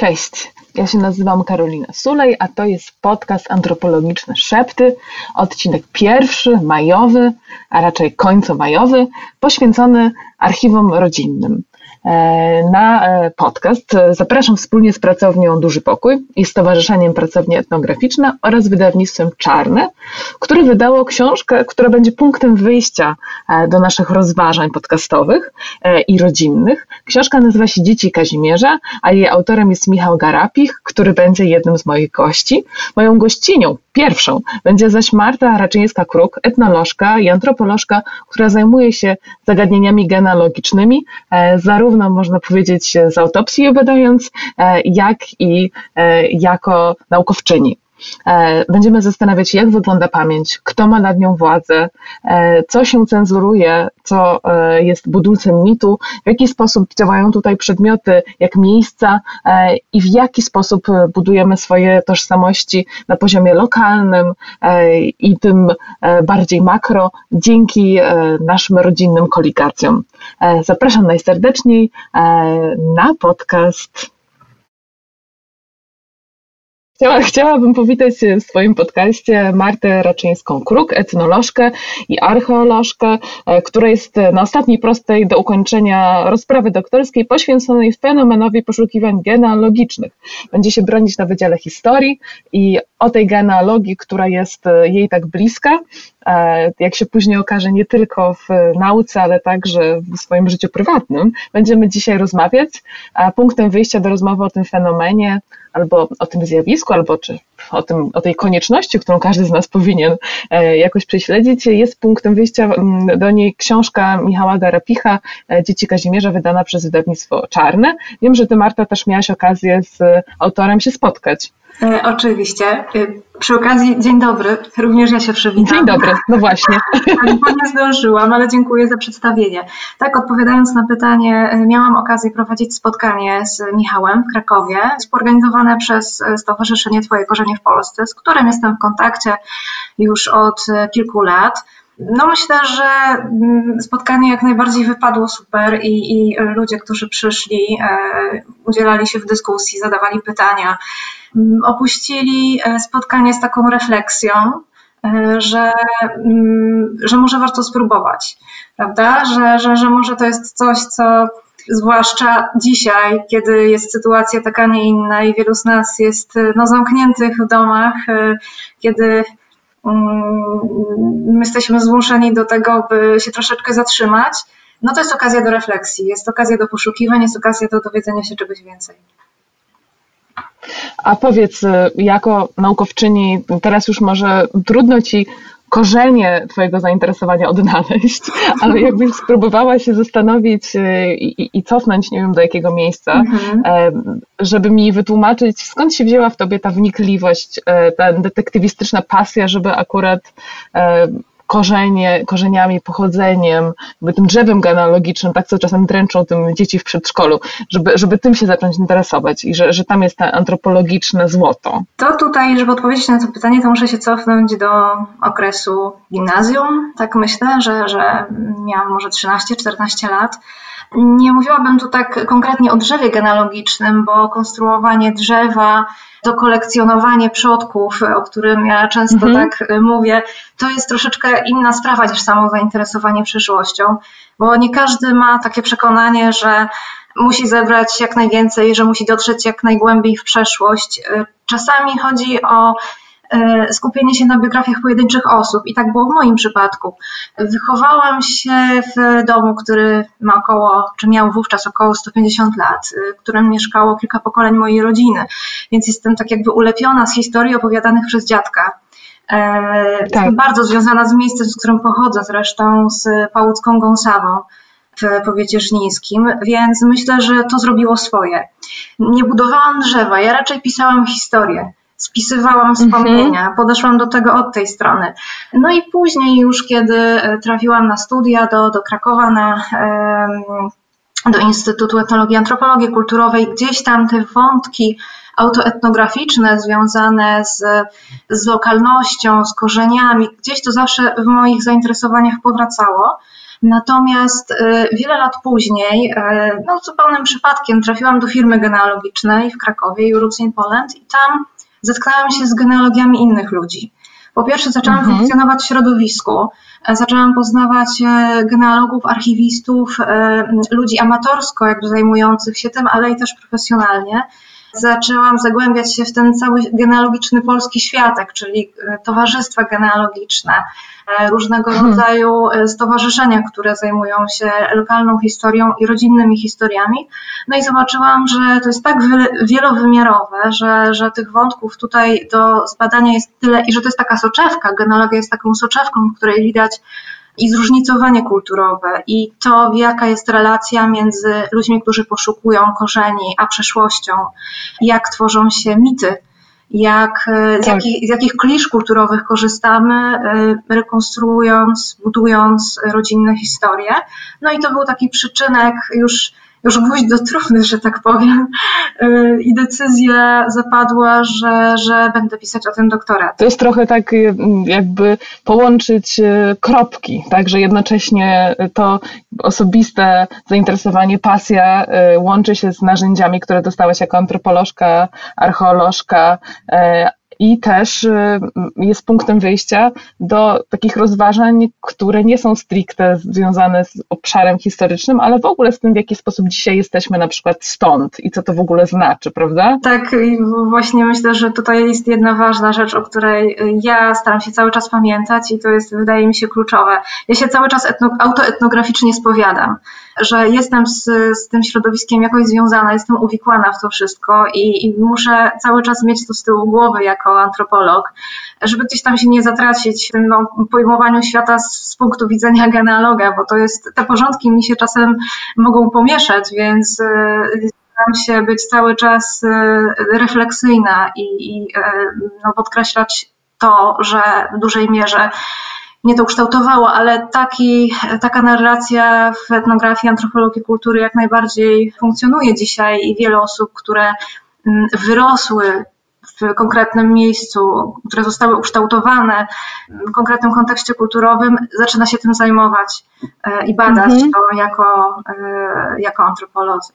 Cześć, ja się nazywam Karolina Sulej, a to jest podcast antropologiczny Szepty, odcinek pierwszy, majowy, a raczej końcomajowy, poświęcony archiwom rodzinnym. E, na e, podcast zapraszam wspólnie z pracownią Duży Pokój i Stowarzyszeniem Pracownie Etnograficzne oraz wydawnictwem Czarne, które wydało książkę, która będzie punktem wyjścia e, do naszych rozważań podcastowych i rodzinnych. Książka nazywa się Dzieci Kazimierza, a jej autorem jest Michał Garapich, który będzie jednym z moich gości. Moją gościnią, pierwszą, będzie zaś Marta Raczyńska-Kruk, etnolożka i antropolożka, która zajmuje się zagadnieniami genealogicznymi, zarówno zarówno można powiedzieć z autopsji badając, e, jak i e, jako naukowczyni. E, będziemy zastanawiać się, jak wygląda pamięć, kto ma nad nią władzę, co się cenzuruje, co jest budulcem mitu, w jaki sposób działają tutaj przedmioty, jak miejsca i w jaki sposób budujemy swoje tożsamości na poziomie lokalnym i tym bardziej makro dzięki naszym rodzinnym koligacjom. Zapraszam najserdeczniej na podcast. Chciała, chciałabym powitać w swoim podcaście Martę Raczyńską-Kruk, etnolożkę i archeolożkę, e, która jest na ostatniej prostej do ukończenia rozprawy doktorskiej poświęconej fenomenowi poszukiwań genealogicznych. Będzie się bronić na Wydziale Historii i o tej genealogii, która jest jej tak bliska, e, jak się później okaże, nie tylko w nauce, ale także w swoim życiu prywatnym, będziemy dzisiaj rozmawiać. Punktem wyjścia do rozmowy o tym fenomenie albo o tym zjawisku, albo czy o, tym, o tej konieczności, którą każdy z nas powinien e, jakoś prześledzić, jest punktem wyjścia mm, do niej książka Michała Garapicha, e, Dzieci Kazimierza, wydana przez wydawnictwo Czarne. Wiem, że ty, Marta, też miałaś okazję z autorem się spotkać. E, oczywiście. E, przy okazji, dzień dobry. Również ja się przywitam. Dzień dobry, no właśnie. Bo nie zdążyłam, ale dziękuję za przedstawienie. Tak, odpowiadając na pytanie, e, miałam okazję prowadzić spotkanie z Michałem w Krakowie, sporganizowane przez Stowarzyszenie Twoje Korzenie w Polsce, z którym jestem w kontakcie już od kilku lat. No myślę, że mm, spotkanie jak najbardziej wypadło super i, i ludzie, którzy przyszli, e, udzielali się w dyskusji, zadawali pytania, mm, opuścili e, spotkanie z taką refleksją, e, że, mm, że może warto spróbować, prawda? Że, że, że może to jest coś, co zwłaszcza dzisiaj, kiedy jest sytuacja taka, nie inna i wielu z nas jest no, zamkniętych w domach, kiedy my jesteśmy zmuszeni do tego, by się troszeczkę zatrzymać, no to jest okazja do refleksji, jest okazja do poszukiwań, jest okazja do dowiedzenia się czegoś więcej. A powiedz, jako naukowczyni, teraz już może trudno ci korzenie Twojego zainteresowania odnaleźć, ale jakbyś spróbowała się zastanowić y, i, i, cofnąć, nie wiem do jakiego miejsca, mhm. żeby mi wytłumaczyć, skąd się wzięła w Tobie ta wnikliwość, e, ta detektywistyczna pasja, żeby akurat korzenie, korzeniami, pochodzeniem, jakby tym drzewem genealogicznym, tak co czasem dręczą tym dzieci w przedszkolu, żeby, żeby tym się zacząć interesować i że, że tam jest ta antropologiczne złoto. To tutaj, żeby odpowiedzieć na to pytanie, to muszę się cofnąć do okresu gimnazjum. Tak myślę, że, że miałam może 13-14 lat. Nie mówiłabym tu tak konkretnie o drzewie genealogicznym, bo konstruowanie drzewa to kolekcjonowanie przodków, o którym ja często mhm. tak y, mówię, to jest troszeczkę inna sprawa niż samo zainteresowanie przyszłością, bo nie każdy ma takie przekonanie, że musi zebrać jak najwięcej, że musi dotrzeć jak najgłębiej w przeszłość. Y, czasami chodzi o E, skupienie się na biografiach pojedynczych osób i tak było w moim przypadku. Wychowałam się w domu, który ma około, czy miał wówczas około 150 lat, e, w którym mieszkało kilka pokoleń mojej rodziny, więc jestem tak jakby ulepiona z historii opowiadanych przez dziadka. E, tak. Bardzo związana z miejscem, z którym pochodzę, zresztą z Pałucką Gąsawą w powiecie żnińskim, więc myślę, że to zrobiło swoje. Nie budowałam drzewa, ja raczej pisałam historię spisywałam wspomnienia, mhm. podeszłam do tego od tej strony. No i później już, kiedy e, trafiłam na studia do, do Krakowa na do Instytutu Etnologii i Antropologii Kulturowej, gdzieś tam te wątki autoetnograficzne związane z, z lokalnością, z korzeniami, gdzieś to zawsze w moich zainteresowaniach powracało. Natomiast wiele lat później, no zupełnym przypadkiem, trafiłam do firmy genealogicznej w Krakowie, European Poland, i tam zetknęłam się z genealogiami innych ludzi. Po pierwsze, zaczęłam mhm. funkcjonować w środowisku, e, zaczęłam poznawać e, genealogów, archiwistów, e, ludzi amatorsko jakby zajmujących się tym, ale i też profesjonalnie. Zaczęłam zagłębiać się w ten cały genealogiczny polski światek, czyli towarzystwa genealogiczne, różnego hmm. rodzaju stowarzyszenia, które zajmują się lokalną historią i rodzinnymi historiami. No i zobaczyłam, że to jest tak wielowymiarowe, że, że tych wątków tutaj do zbadania jest tyle i że to jest taka soczewka, genealogia jest taką soczewką, w której widać i zróżnicowanie kulturowe i to, jaka jest relacja między ludźmi, którzy poszukują korzeni, a przeszłością, jak tworzą się mity jak, e, z, tak. jakich, z jakich klisz kulturowych korzystamy, e, rekonstruując, budując rodzinne historie. No i to był taki przyczynek już już gwóźdź do trumny, że tak powiem. Y, I decyzja zapadła, że, że będę pisać o tym doktorat. To jest trochę tak y, jakby połączyć y, kropki, tak, że jednocześnie to osobiste zainteresowanie, pasja łączy się z narzędziami, które dostałaś jako antropolożka, archeolożka, i też y, jest punktem wyjścia do takich rozważań, które nie są stricte związane z obszarem historycznym, ale w ogóle z tym, w jaki sposób dzisiaj jesteśmy na przykład stąd i co to w ogóle znaczy, prawda? Tak, właśnie myślę, że tutaj jest jedna ważna rzecz, o której ja staram się cały czas pamiętać i to jest, wydaje mi się, kluczowe. Ja się cały czas etno, autoetnograficznie spowiadam że jestem z, z tym środowiskiem jakoś związana, jestem uwikłana w to wszystko i, i muszę cały czas mieć to z tyłu głowy jako antropolog, żeby gdzieś tam się nie zatracić w tym no, pojmowaniu świata z, z punktu widzenia genealoga, bo to jest, te porządki mi się czasem mogą pomieszać, więc staram się być cały czas y, refleksyjna i, i y, no, podkreślać to, że w dużej mierze mnie to ukształtowało, ale taki, taka narracja w etnografii, antropologii kultury jak najbardziej funkcjonuje dzisiaj i wiele osób, które mm, wyrosły w konkretnym miejscu, które zostały ukształtowane w konkretnym kontekście kulturowym, zaczyna się tym zajmować e, i badać mhm. to jako, e, jako antropolodzy.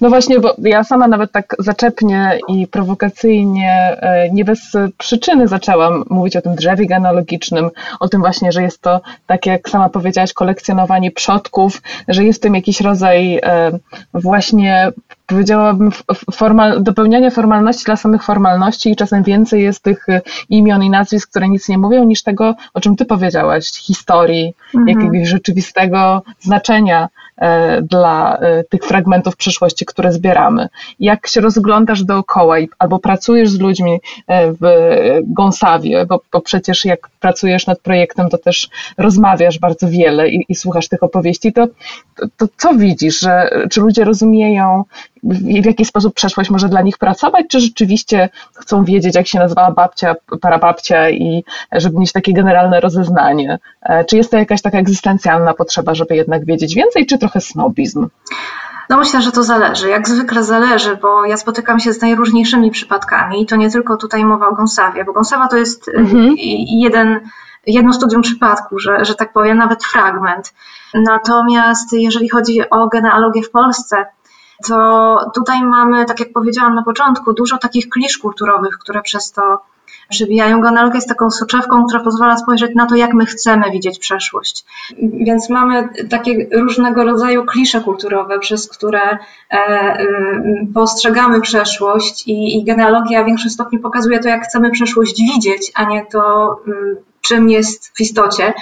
No właśnie, bo ja sama nawet tak zaczepnie i prowokacyjnie, e, nie bez przyczyny zaczęłam mówić o tym drzewie genealogicznym, o tym właśnie, że jest to, tak jak sama powiedziałaś, kolekcjonowanie przodków, że jest w tym jakiś rodzaj e, właśnie powiedziałabym, formal, dopełniania formalności dla samych formalności i czasem więcej jest tych imion i nazwisk, które nic nie mówią, niż tego, o czym ty powiedziałaś, historii, mhm. jakiegoś rzeczywistego znaczenia E, dla e, tych fragmentów przyszłości, które zbieramy. Jak się rozglądasz dookoła i, albo pracujesz z ludźmi e, w Gąsawie, bo, bo przecież jak pracujesz nad projektem, to też rozmawiasz bardzo wiele i, i słuchasz tych opowieści, to, to, to co widzisz, że czy ludzie rozumieją, w jaki sposób przeszłość może dla nich pracować, czy rzeczywiście chcą wiedzieć, jak się nazywała babcia, parababcia i żeby mieć takie generalne rozeznanie? Czy jest to jakaś taka egzystencjalna potrzeba, żeby jednak wiedzieć więcej, czy trochę snobizm? No myślę, że to zależy. Jak zwykle zależy, bo ja spotykam się z najróżniejszymi przypadkami i to nie tylko tutaj mowa o Gąsawie, bo Gąsawa to jest mhm. jeden, jedno studium przypadku, że, że tak powiem, nawet fragment. Natomiast jeżeli chodzi o genealogię w Polsce, to tutaj mamy, tak jak powiedziałam na początku, dużo takich klisz kulturowych, które przez to przybijają go. Analogia jest taką soczewką, która pozwala spojrzeć na to, jak my chcemy widzieć przeszłość. Więc mamy takie różnego rodzaju klisze kulturowe, przez które e, e, postrzegamy przeszłość i, i genealogia w większym stopniu pokazuje to, jak chcemy przeszłość widzieć, a nie to, mm, czym jest w istocie.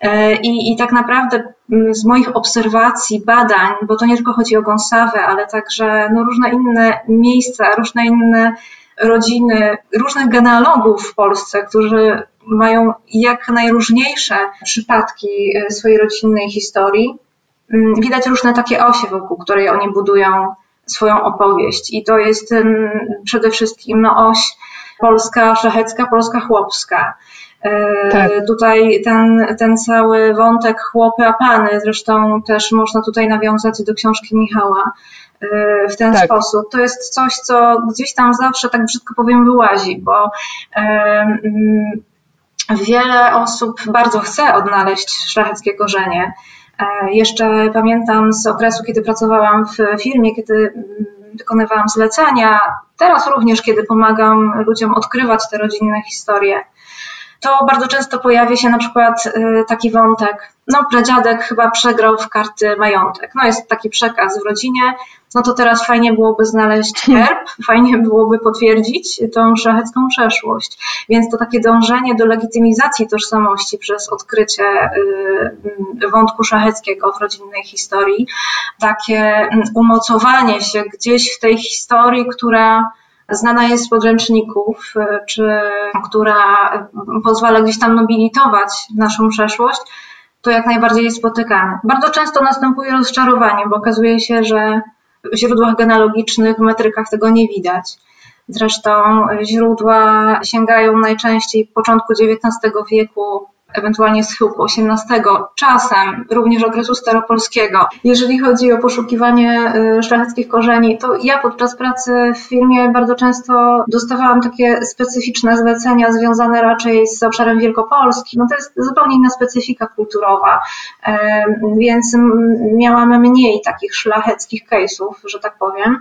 E, I, I tak naprawdę mm, z moich obserwacji, badań, bo to nie tylko chodzi o Gąsawę, ale także no, różne inne miejsca, różne inne rodziny różnych genealogów w Polsce, którzy mają jak najróżniejsze przypadki e, swojej rodzinnej historii. Mm, widać różne takie osie, wokół której oni budują swoją opowieść. I to jest przede wszystkim no, oś polska szlachecka, polska chłopska. E, tak. Tutaj ten, ten cały wątek chłopy a pany, zresztą też można tutaj nawiązać do książki Michała, w ten tak. sposób. To jest coś, co gdzieś tam zawsze, tak brzydko powiem, wyłazi, bo wiele osób bardzo chce odnaleźć szlacheckie korzenie. E, jeszcze pamiętam z okresu, kiedy pracowałam w firmie, kiedy mm, wykonywałam zlecenia, teraz również, kiedy pomagam ludziom odkrywać te rodzinne historie to bardzo często pojawia się na przykład y, taki wątek, no pradziadek chyba przegrał w karty majątek. No jest taki przekaz w rodzinie, no to teraz fajnie byłoby znaleźć herb, fajnie byłoby potwierdzić tą szlachecką przeszłość. Więc to takie dążenie do legitymizacji tożsamości przez odkrycie y, wątku szlacheckiego w rodzinnej historii, takie mm, umocowanie się gdzieś w tej historii, która znana jest z podręczników, y, czy która pozwala gdzieś tam nobilitować naszą przeszłość, to jak najbardziej jest spotykane. Bardzo często następuje rozczarowanie, bo okazuje się, że w źródłach genealogicznych, w metrykach tego nie widać. Zresztą źródła sięgają najczęściej początku XIX wieku ewentualnie schyłku XVIII, czasem również okresu staropolskiego. Jeżeli chodzi o poszukiwanie y, szlacheckich korzeni, to ja podczas pracy w firmie bardzo często dostawałam takie specyficzne zlecenia związane raczej z obszarem Wielkopolski. No to jest zupełnie inna specyfika kulturowa, więc miałam mniej takich szlacheckich case'ów, że tak powiem.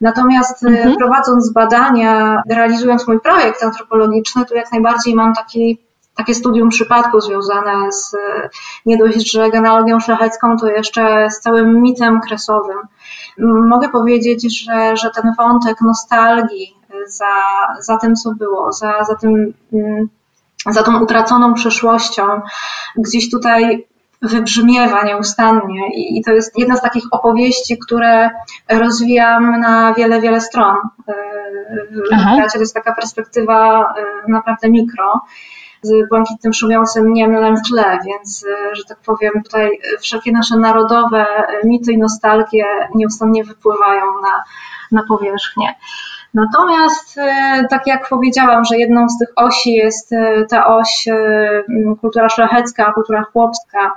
Natomiast y, mhm. prowadząc badania, realizując mój projekt antropologiczny, to jak najbardziej mam taki takie studium przypadku związane z nie dość, że genealogią szlachecką, to jeszcze z całym mitem kresowym. Mogę powiedzieć, że, że ten wątek nostalgii za, za tym, co było, za, za tym za tą utraconą przeszłością, gdzieś tutaj wybrzmiewa nieustannie i to jest jedna z takich opowieści, które rozwijam na wiele, wiele stron. Aha. To jest taka perspektywa naprawdę mikro z błękitnym szumiącym Niemlem w tle, więc, e, że tak powiem, tutaj wszelkie nasze narodowe mity i nostalgie nieustannie wypływają na, na powierzchnię. Natomiast, e, tak jak powiedziałam, że jedną z tych osi jest e, ta oś kultura szlachecka, kultura chłopska,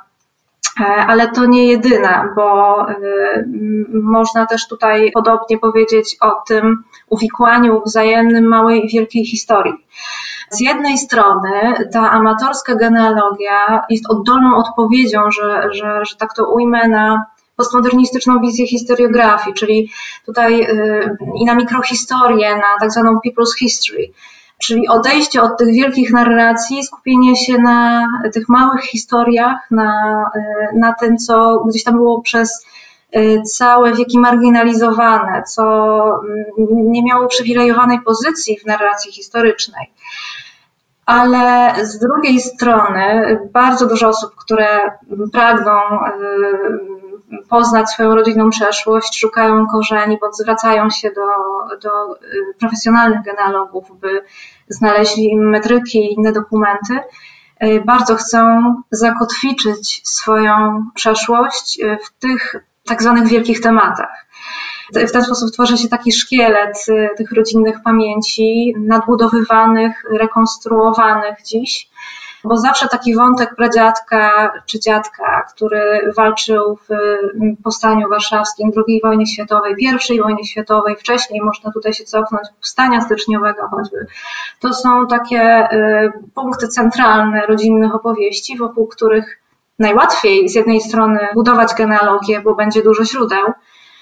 ale to nie jedyna, bo można też tutaj podobnie powiedzieć o tym uwikłaniu wzajemnym małej i wielkiej historii. Z jednej strony ta amatorska genealogia jest oddolną odpowiedzią, że, że, że tak to ujmę, na postmodernistyczną wizję historiografii, czyli tutaj yy, i na mikrohistorię, na tak zwaną people's history. Czyli odejście od tych wielkich narracji, skupienie się na tych małych historiach, na, y, na tym, co gdzieś tam było przez y, całe wieki marginalizowane, co mm, nie miało przywilejowanej pozycji w narracji historycznej ale z drugiej strony bardzo dużo osób, które pragną y, poznać swoją rodzinną przeszłość, szukają korzeni, bądź zwracają się do, do y, profesjonalnych genealogów, by znaleźli metryki i inne dokumenty, y, bardzo chcą zakotwiczyć swoją przeszłość w tych tak zwanych wielkich tematach. W ten sposób tworzy się taki szkielet y, tych rodzinnych pamięci, nadbudowywanych, rekonstruowanych dziś bo zawsze taki wątek pradziadka czy dziadka, który walczył w mm, powstaniu warszawskim, II wojnie światowej, I wojnie światowej, wcześniej można tutaj się cofnąć, powstania styczniowego choćby. To są takie y, punkty centralne rodzinnych opowieści, wokół których najłatwiej z jednej strony budować genealogię, bo będzie dużo źródeł,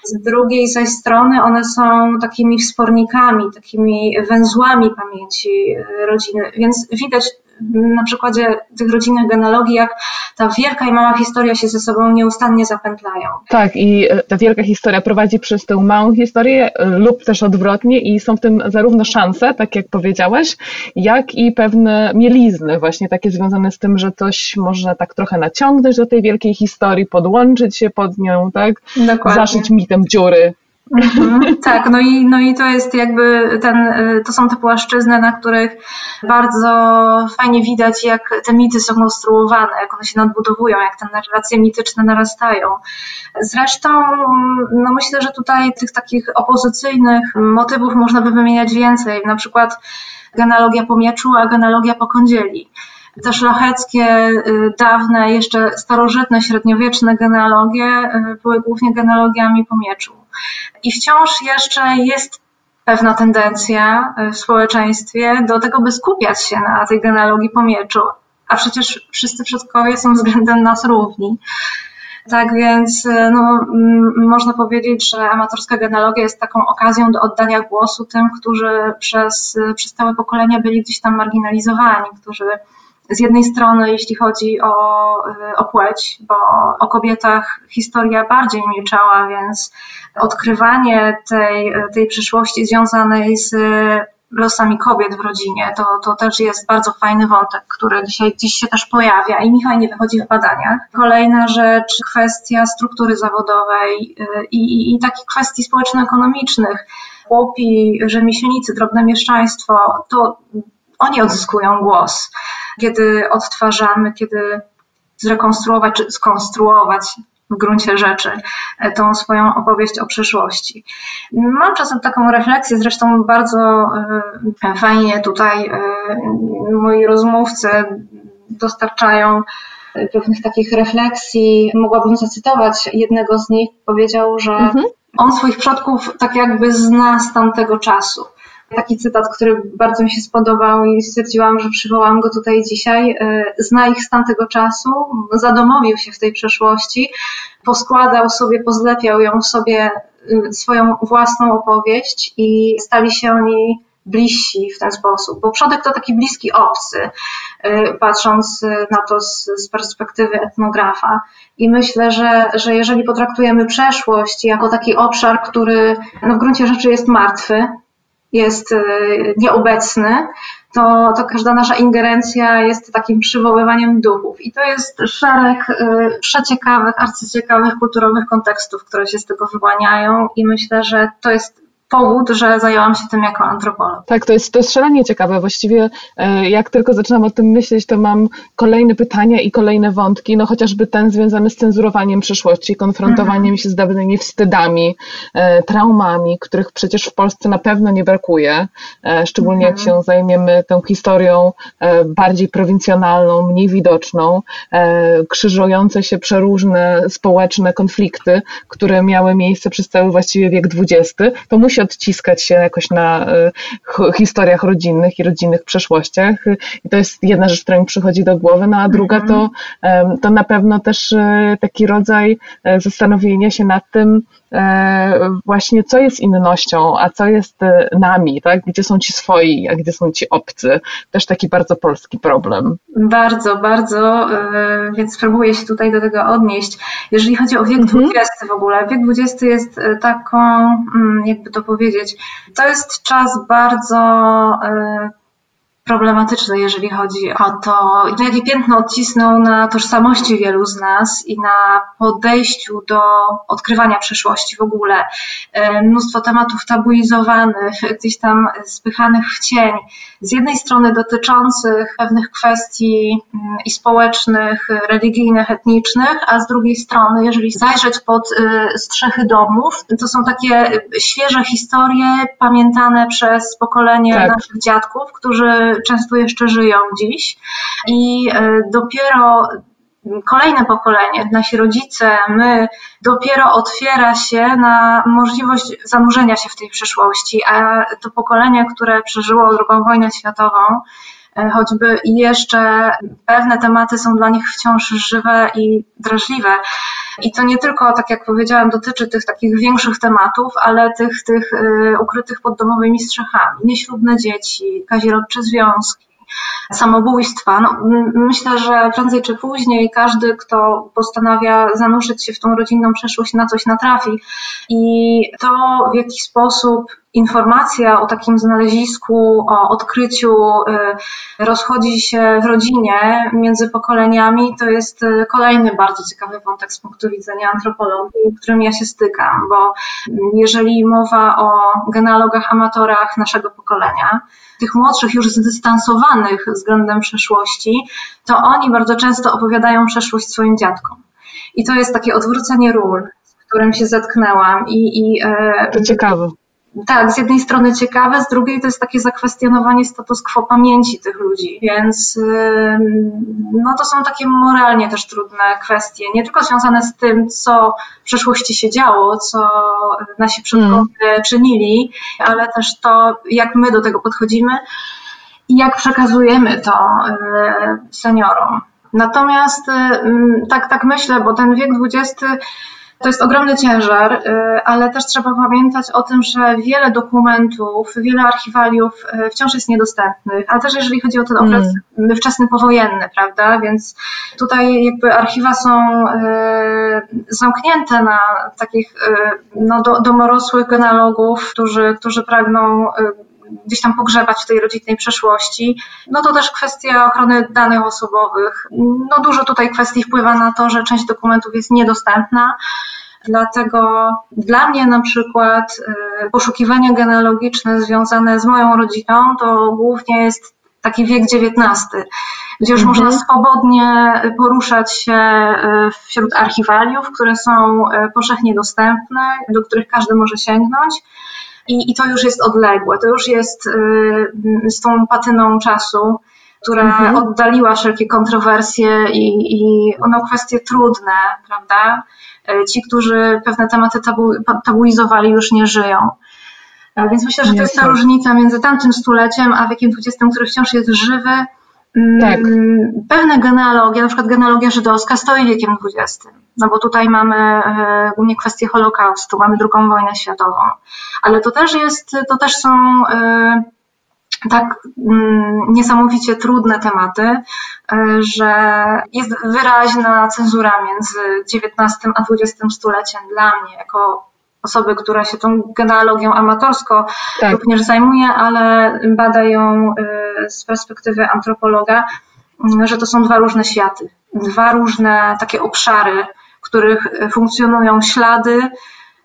z drugiej zaś strony one są takimi wspornikami, takimi węzłami pamięci e, rodziny, więc widać na przykładzie tych rodzinnych genealogii, jak ta wielka i mała historia się ze sobą nieustannie zapętlają. Tak, i e, ta wielka historia prowadzi przez tę małą historię e, lub też odwrotnie i są w tym zarówno szanse, tak jak powiedziałaś, jak i pewne mielizny, właśnie takie związane z tym, że coś można tak trochę naciągnąć do tej wielkiej historii, podłączyć się pod nią, tak? Dokładnie. Zaszyć mitem dziury. Mhm, tak, no i, no i to jest jakby ten, to są te płaszczyzny, na których bardzo fajnie widać, jak te mity są konstruowane, jak one się nadbudowują, jak te narracje mityczne narastają. Zresztą, no myślę, że tutaj tych takich opozycyjnych motywów można by wymieniać więcej, na przykład genealogia po mieczu, a genealogia po kądzieli te szlacheckie, y, dawne, jeszcze starożytne, średniowieczne genealogie y, były głównie genealogiami po mieczu. I wciąż jeszcze jest pewna tendencja w społeczeństwie do tego, by skupiać się na tej genealogii po mieczu, a przecież wszyscy przodkowie są względem nas równi. Tak więc no, można powiedzieć, że amatorska genealogia jest taką okazją do oddania głosu tym, którzy przez, przez całe pokolenia byli gdzieś tam marginalizowani, którzy z jednej strony, jeśli chodzi o, o płeć, bo o kobietach historia bardziej milczała, więc odkrywanie tej, tej przyszłości związanej z losami kobiet w rodzinie, to, to też jest bardzo fajny wątek, który dzisiaj dziś się też pojawia i mi nie wychodzi w badaniach. Kolejna rzecz, kwestia struktury zawodowej y, i, i, i takich kwestii społeczno-ekonomicznych. Chłopi, rzemieślnicy, drobne mieszczaństwo, to oni odzyskują głos, kiedy odtwarzamy, kiedy zrekonstruować czy skonstruować w gruncie rzeczy e, tą swoją opowieść o przyszłości. Mam czasem taką refleksję, zresztą bardzo e, fajnie tutaj e, moi rozmówcy dostarczają pewnych takich refleksji. Mogłabym zacytować jednego z nich. Powiedział, że mhm. on swoich przodków tak jakby zna z tamtego czasu taki cytat, który bardzo mi się spodobał i stwierdziłam, że przywołam go tutaj dzisiaj. E, zna ich z tamtego czasu, zadomowił się w tej przeszłości, poskładał sobie, pozlepiał ją sobie e, swoją własną opowieść i stali się oni bliżsi w ten sposób, bo przodek to taki bliski obcy, e, patrząc na to z, z, perspektywy etnografa. I myślę, że, że jeżeli potraktujemy przeszłość jako taki obszar, który no w gruncie rzeczy jest martwy, jest e, nieobecny, to, to każda nasza ingerencja jest takim przywoływaniem duchów. I to jest szereg e, przeciekawych, arcyciekawych, kulturowych kontekstów, które się z tego wyłaniają i myślę, że to jest powód, że zajęłam się tym jako antropolog. Tak, to jest, to jest szalenie ciekawe. Właściwie e, jak tylko zaczynam o tym myśleć, to mam kolejne pytania i kolejne wątki, no chociażby ten związany z cenzurowaniem przeszłości, konfrontowaniem mhm. się z dawnymi wstydami, e, traumami, których przecież w Polsce na pewno nie brakuje, e, szczególnie jak mhm. się zajmiemy tą historią bardziej prowincjonalną, mniej widoczną, krzyżujące się przeróżne społeczne konflikty, które miały miejsce przez cały właściwie wiek XX, to musi odciskać się jakoś na e, historiach rodzinnych i rodzinnych przeszłościach. I to jest jedna rzecz, która mi przychodzi do głowy. No a druga to, mhm. to na pewno też e, taki rodzaj e, zastanowienia się nad tym, właśnie co jest innością, a co jest nami, tak? Gdzie są ci swoi, a gdzie są ci obcy. Też taki bardzo polski problem. Bardzo, bardzo, więc spróbuję się tutaj do tego odnieść. Jeżeli chodzi o wiek mhm. XX w ogóle, wiek XX jest taką mm, jakby to powiedzieć. To jest czas bardzo e, problematyczny, jeżeli chodzi o to, jakie piętno odcisnął na tożsamości wielu z nas i na podejściu do odkrywania przeszłości w ogóle. E, mnóstwo tematów tabuizowanych, gdzieś tam spychanych w cień. Z jednej strony dotyczących pewnych kwestii mm, i społecznych, religijnych, etnicznych, a z drugiej strony, jeżeli zajrzeć pod e, strzechy domów, to są takie świeże historie pamiętane przez pokolenie tak. naszych dziadków, którzy często jeszcze żyją dziś. I e, dopiero kolejne pokolenie, nasi rodzice, my, dopiero otwiera się na możliwość zanurzenia się w tej przeszłości, a to pokolenie, które przeżyło II wojnę światową, choćby jeszcze pewne tematy są dla nich wciąż żywe i drażliwe. I to nie tylko, tak jak powiedziałam, dotyczy tych takich większych tematów, ale tych, tych y, ukrytych pod domowymi strzechami. Nieślubne dzieci, kazirodcze związki, samobójstwa. No, myślę, że prędzej czy później każdy, kto postanawia zanurzyć się w tą rodzinną przeszłość, na coś natrafi. I to, w jaki sposób informacja o takim znalezisku, o odkryciu y, rozchodzi się w rodzinie między pokoleniami, to jest y, kolejny bardzo ciekawy wątek z punktu widzenia antropologii, którym ja się stykam, bo jeżeli mowa o genealogach, amatorach naszego pokolenia, tych młodszych, już zdystansowanych względem przeszłości, to oni bardzo często opowiadają przeszłość swoim dziadkom. I to jest takie odwrócenie ról, z którym się zetknęłam. I, i, e, to ciekawe. Tak, z jednej strony ciekawe, z drugiej to jest takie zakwestionowanie status quo pamięci tych ludzi, więc no to są takie moralnie też trudne kwestie, nie tylko związane z tym, co w przeszłości się działo, co nasi przodkowie mm. czynili, ale też to, jak my do tego podchodzimy i jak przekazujemy to e, seniorom. Natomiast tak, tak myślę, bo ten wiek XX to jest ogromny ciężar, y, ale też trzeba pamiętać o tym, że wiele dokumentów, wiele archiwaliów y, wciąż jest niedostępnych, ale też jeżeli chodzi o ten okres mm. wczesny powojenny, prawda? Więc tutaj jakby archiwa są y, zamknięte na takich no, domorosłych genealogów, którzy, którzy pragną gdzieś tam pogrzebać w tej rodzinnej przeszłości. No to też kwestia ochrony danych osobowych. No dużo tutaj kwestii wpływa na to, że część dokumentów jest niedostępna. Dlatego dla mnie na przykład y, poszukiwania genealogiczne związane z moją rodziną to głównie jest taki wiek XIX, gdzie już mhm. można swobodnie poruszać się y, wśród archiwaliów, które są y, powszechnie dostępne, do których każdy może sięgnąć i, i to już jest odległe, to już jest y, z tą patyną czasu, która mhm. oddaliła wszelkie kontrowersje i, i no, kwestie trudne, prawda? Y, ci, którzy pewne tematy tabu, tabuizowali, już nie żyją. Więc myślę, że to jest ta różnica między tamtym stuleciem, a wiekiem XX, który wciąż jest żywy, tak. Mm, pewne genealogie, na przykład genealogia żydowska stoi wiekiem XX, no bo tutaj mamy e, głównie kwestię Holokaustu, mamy drugą wojnę światową, ale to też jest, to też są e, tak mm, niesamowicie trudne tematy, e, że jest wyraźna cenzura między XIX a XX stuleciem dla mnie jako osoby, która się tą genealogią amatorsko tak. również zajmuje, ale bada ją z perspektywy antropologa, y, że to są dwa różne światy, dwa różne takie obszary, w których funkcjonują ślady,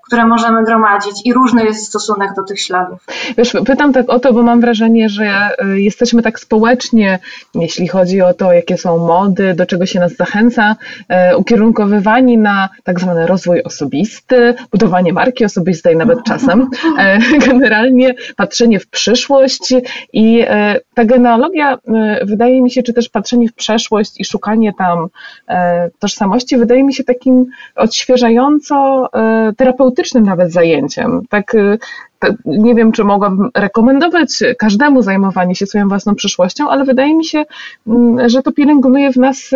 które możemy gromadzić i różny jest stosunek do tych śladów. Wiesz, pytam tak o to, bo mam wrażenie, że y, jesteśmy tak społecznie, jeśli chodzi o to, jakie są mody, do czego się nas zachęca, y, ukierunkowywani na tak zwany rozwój osobisty, budowanie marki osobistej nawet czasem, y, generalnie patrzenie w przyszłość i ta genealogia wydaje mi się, czy też patrzenie w przeszłość i szukanie tam tożsamości wydaje mi się takim odświeżająco terapeutycznym terapeutycznym nawet zajęciem. Tak, y, nie wiem, czy mogłabym rekomendować każdemu zajmowanie się swoją własną przyszłością, ale wydaje mi się, mm, że to pielęgnuje w nas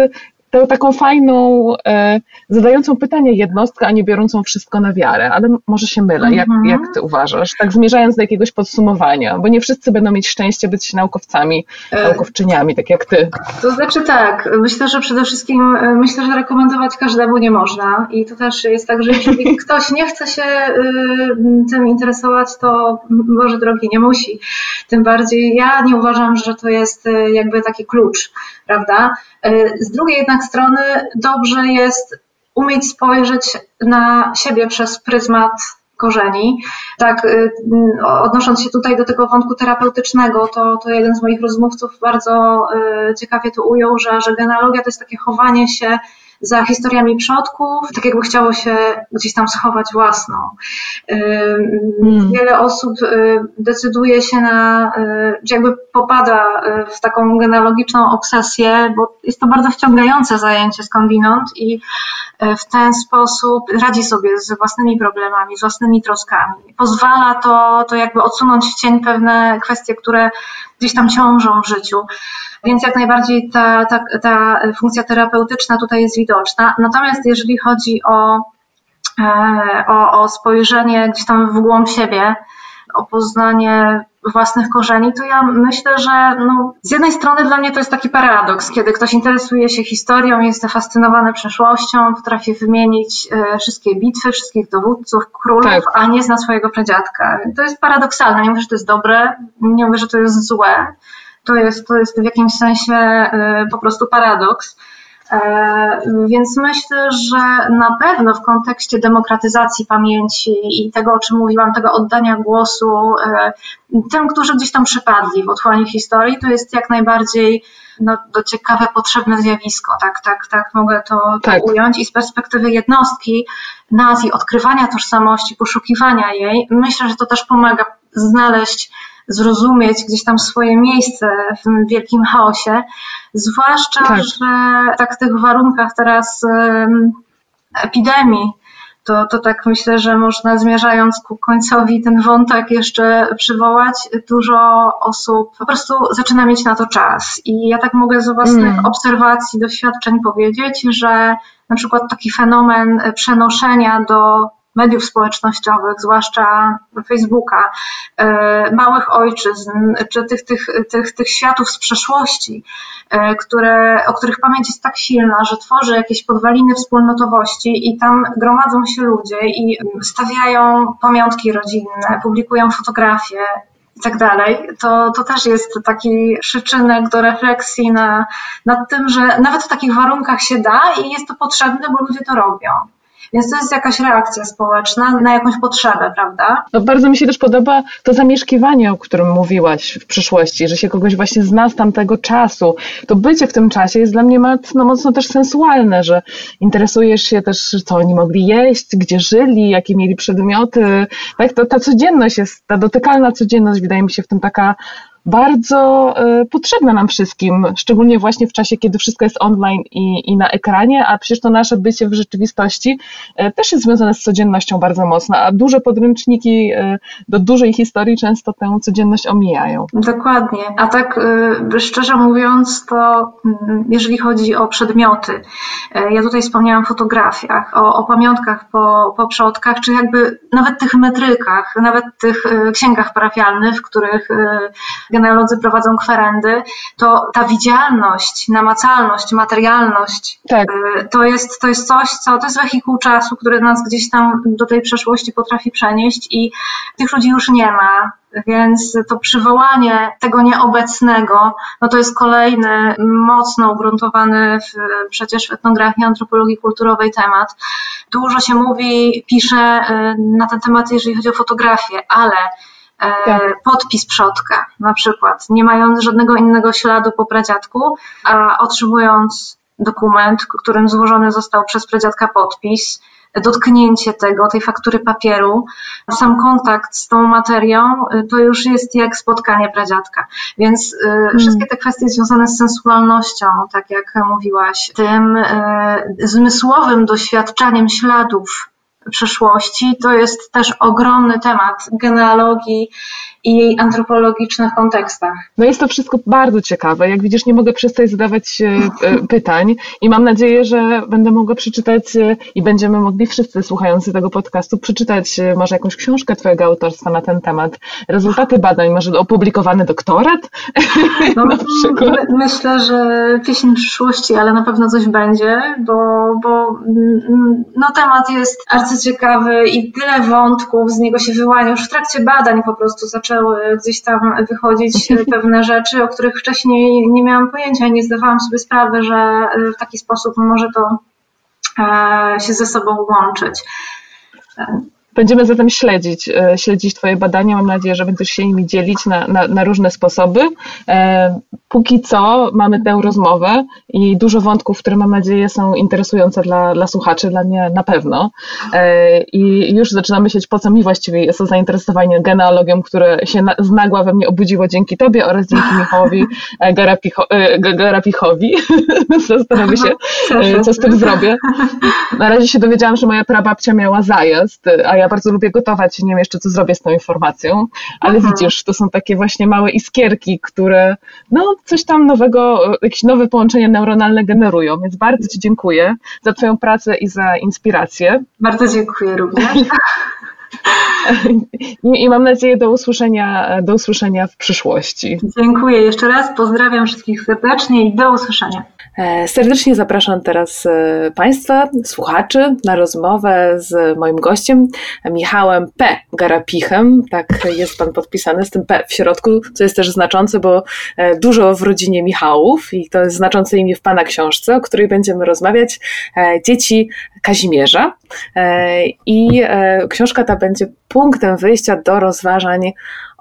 tę taką fajną, e, zadającą pytanie jednostkę, a nie biorącą wszystko na wiarę, ale może się mylę. Jak, mhm. jak ty uważasz? Tak zmierzając do jakiegoś podsumowania, bo nie wszyscy będą mieć szczęście być naukowcami, e, naukowczyniami, tak jak ty. To znaczy tak, myślę, że przede wszystkim e, myślę, że rekomendować każdemu nie można i to też jest tak, że jeśli ktoś nie chce się tym interesować, to może drogi nie musi. Tym bardziej ja nie uważam, że to jest jakby taki klucz, prawda? Z drugiej jednak strony dobrze jest umieć spojrzeć na siebie przez pryzmat korzeni. Tak, y, odnosząc się tutaj do tego wątku terapeutycznego, to, to jeden z moich rozmówców bardzo y, ciekawie to ujął, że, że genealogia to jest takie chowanie się za historiami przodków, tak jakby chciało się gdzieś tam schować własną. Hmm. Wiele osób y, decyduje się na, y, jakby popada y, w taką genealogiczną obsesję, bo jest to bardzo wciągające zajęcie skądinąd i w ten sposób radzi sobie z własnymi problemami, z własnymi troskami. Pozwala to, to jakby odsunąć w cień pewne kwestie, które gdzieś tam ciążą w życiu. Więc jak najbardziej ta, ta, ta funkcja terapeutyczna tutaj jest widoczna. Natomiast jeżeli chodzi o, e, o, o spojrzenie gdzieś tam w głąb siebie, o poznanie własnych korzeni, to ja myślę, że no, z jednej strony dla mnie to jest taki paradoks, kiedy ktoś interesuje się historią, jest zafascynowany przeszłością, potrafi wymienić e, wszystkie bitwy, wszystkich dowódców, królów, tak. a nie zna swojego pradziadka. To jest paradoksalne. Nie mówię, że to jest dobre, nie mówię, że to jest złe. To jest, to jest w jakimś sensie e, po prostu paradoks. E, więc myślę, że na pewno w kontekście demokratyzacji pamięci i tego, o czym mówiłam, tego oddania głosu e, tym, którzy gdzieś tam przypadli w otchłani historii, to jest jak najbardziej no, to ciekawe, potrzebne zjawisko, tak, tak, tak mogę to, tak. ująć. I z perspektywy jednostki, nas i odkrywania tożsamości, poszukiwania jej, myślę, że to też pomaga znaleźć zrozumieć gdzieś tam swoje miejsce w tym wielkim chaosie. Zwłaszcza, tak. że tak w tych warunkach teraz epidemii, to, to tak myślę, że można zmierzając ku końcowi ten wątek jeszcze przywołać. Dużo osób po prostu zaczyna mieć na to czas. I ja tak mogę z własnych mm. obserwacji, doświadczeń powiedzieć, że na przykład taki fenomen przenoszenia do mediów społecznościowych, zwłaszcza Facebooka, e, małych ojczyzn, czy tych, tych, tych, tych światów z przeszłości, e, które, o których pamięć jest tak silna, że tworzy jakieś podwaliny wspólnotowości i tam gromadzą się ludzie i stawiają pamiątki rodzinne, publikują fotografie, i tak dalej, to, to też jest taki przyczynek do refleksji na, nad tym, że nawet w takich warunkach się da i jest to potrzebne, bo ludzie to robią. Więc to jest jakaś reakcja społeczna na jakąś potrzebę, prawda? No bardzo mi się też podoba to zamieszkiwanie, o którym mówiłaś w przyszłości, że się kogoś właśnie zna z tamtego czasu. To bycie w tym czasie jest dla mnie mocno, mocno też sensualne, że interesujesz się też, co oni mogli jeść, gdzie żyli, jakie mieli przedmioty. Tak, to ta codzienność jest, ta dotykalna codzienność wydaje mi się w tym taka bardzo e, potrzebna nam wszystkim, szczególnie właśnie w czasie, kiedy wszystko jest online i, i na ekranie, a przecież to nasze bycie w rzeczywistości e, też jest związane z codziennością bardzo mocno, a duże podręczniki e, do dużej historii często tę codzienność omijają. Dokładnie, a tak szczerze mówiąc, to mm, jeżeli chodzi o przedmioty, ja tutaj wspomniałam o fotografiach, o, o pamiątkach po, po przodkach, czy jakby nawet tych metrykach, nawet tych księgach parafialnych, w których genealodzy prowadzą kwerendy, to ta widzialność, namacalność, materialność tak. Y, to, jest, to jest coś, co to jest wehikuł czasu, który nas gdzieś tam do tej przeszłości potrafi przenieść i tych ludzi już nie ma. Więc to przywołanie tego nieobecnego, no to jest kolejny mocno ugruntowany w, przecież w etnografii antropologii kulturowej temat. Dużo się mówi, pisze y, na ten temat, jeżeli chodzi o fotografię, ale tak. podpis przodka na przykład, nie mając żadnego innego śladu po pradziadku, a otrzymując dokument, którym złożony został przez pradziadka podpis, dotknięcie tego, tej faktury papieru, sam kontakt z tą materią, y, to już jest jak spotkanie pradziadka. Więc y, hmm. wszystkie te kwestie związane z sensualnością, tak jak mówiłaś, tym y, zmysłowym doświadczaniem śladów przeszłości. To jest też ogromny temat genealogii i jej antropologicznych kontekstach. No jest to wszystko bardzo ciekawe. Jak widzisz, nie mogę przestać zadawać e, e, pytań i mam nadzieję, że będę mogła przeczytać e, i będziemy mogli wszyscy słuchający tego podcastu przeczytać może jakąś książkę Twojego autorstwa na ten temat. Rezultaty badań, może opublikowany doktorat no, na przykład. My, myślę, że pieśń przyszłości, ale na pewno coś będzie, bo, bo mm, no, temat jest arcyciekawy i tyle wątków z niego się wyłania. Już w trakcie badań po prostu zaczęło zaczęły gdzieś tam wychodzić pewne rzeczy, o których wcześniej nie miałam pojęcia, nie zdawałam sobie sprawy, że w taki sposób może to e, się ze sobą łączyć. Będziemy zatem śledzić, e, śledzić Twoje badania. Mam nadzieję, że będziesz się nimi dzielić na, na, na, różne sposoby. E, póki co mamy tę rozmowę i dużo wątków, które mam nadzieję są interesujące dla, dla słuchaczy, dla mnie na pewno. E, I już zaczynam myśleć, po co mi właściwie jest to zainteresowanie genealogią, które się na, znagła we mnie obudziło dzięki Tobie oraz dzięki Michałowi Garapicho, Garapichowi. Zastanawiam się, co z tym zrobię. Na razie się dowiedziałam, że moja prababcia miała zajazd, a ja ja bardzo lubię gotować i nie wiem jeszcze, co zrobię z tą informacją, ale Aha. widzisz, to są takie właśnie małe iskierki, które no coś tam nowego, jakieś nowe połączenia neuronalne generują, więc bardzo Ci dziękuję za Twoją pracę i za inspirację. Bardzo dziękuję również. I, I, mam nadzieję do usłyszenia, do usłyszenia w przyszłości. Dziękuję jeszcze raz, pozdrawiam wszystkich serdecznie i do usłyszenia. E, serdecznie zapraszam teraz e, Państwa, słuchaczy, na rozmowę z moim gościem, Michałem P. Garapichem. Tak jest Pan podpisany z tym P w środku, co jest też znaczące, bo e, dużo w rodzinie Michałów i to jest znaczące imię w Pana książce, o której będziemy rozmawiać. Dzieci Kazimierza. I książka ta będzie punktem wyjścia do rozważań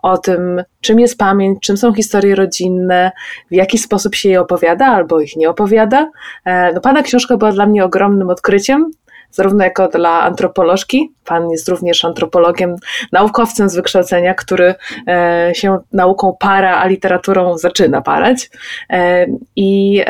o tym, czym jest pamięć, czym są historie rodzinne, w jaki sposób się je opowiada albo ich nie opowiada. E, no, pana książka była dla mnie ogromnym odkryciem, zarówno jako dla antropolożki, pan jest również antropologiem, naukowcem z wykształcenia, który e, się nauką para, a literaturą zaczyna parać. E, I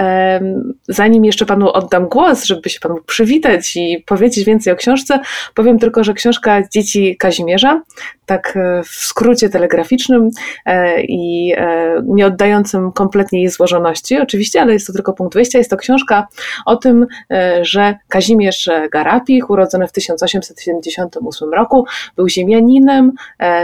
zanim jeszcze panu oddam głos, żeby się pan mógł przywitać i powiedzieć więcej o książce, powiem tylko, że książka Dzieci Kazimierza tak e, w skrócie telegraficznym e, i e, nie oddającym kompletnie jej złożoności, oczywiście, ale jest to tylko punkt wyjścia. Jest to książka o tym, że Kazimierz Garapich, urodzony w 1878 roku, był ziemianinem,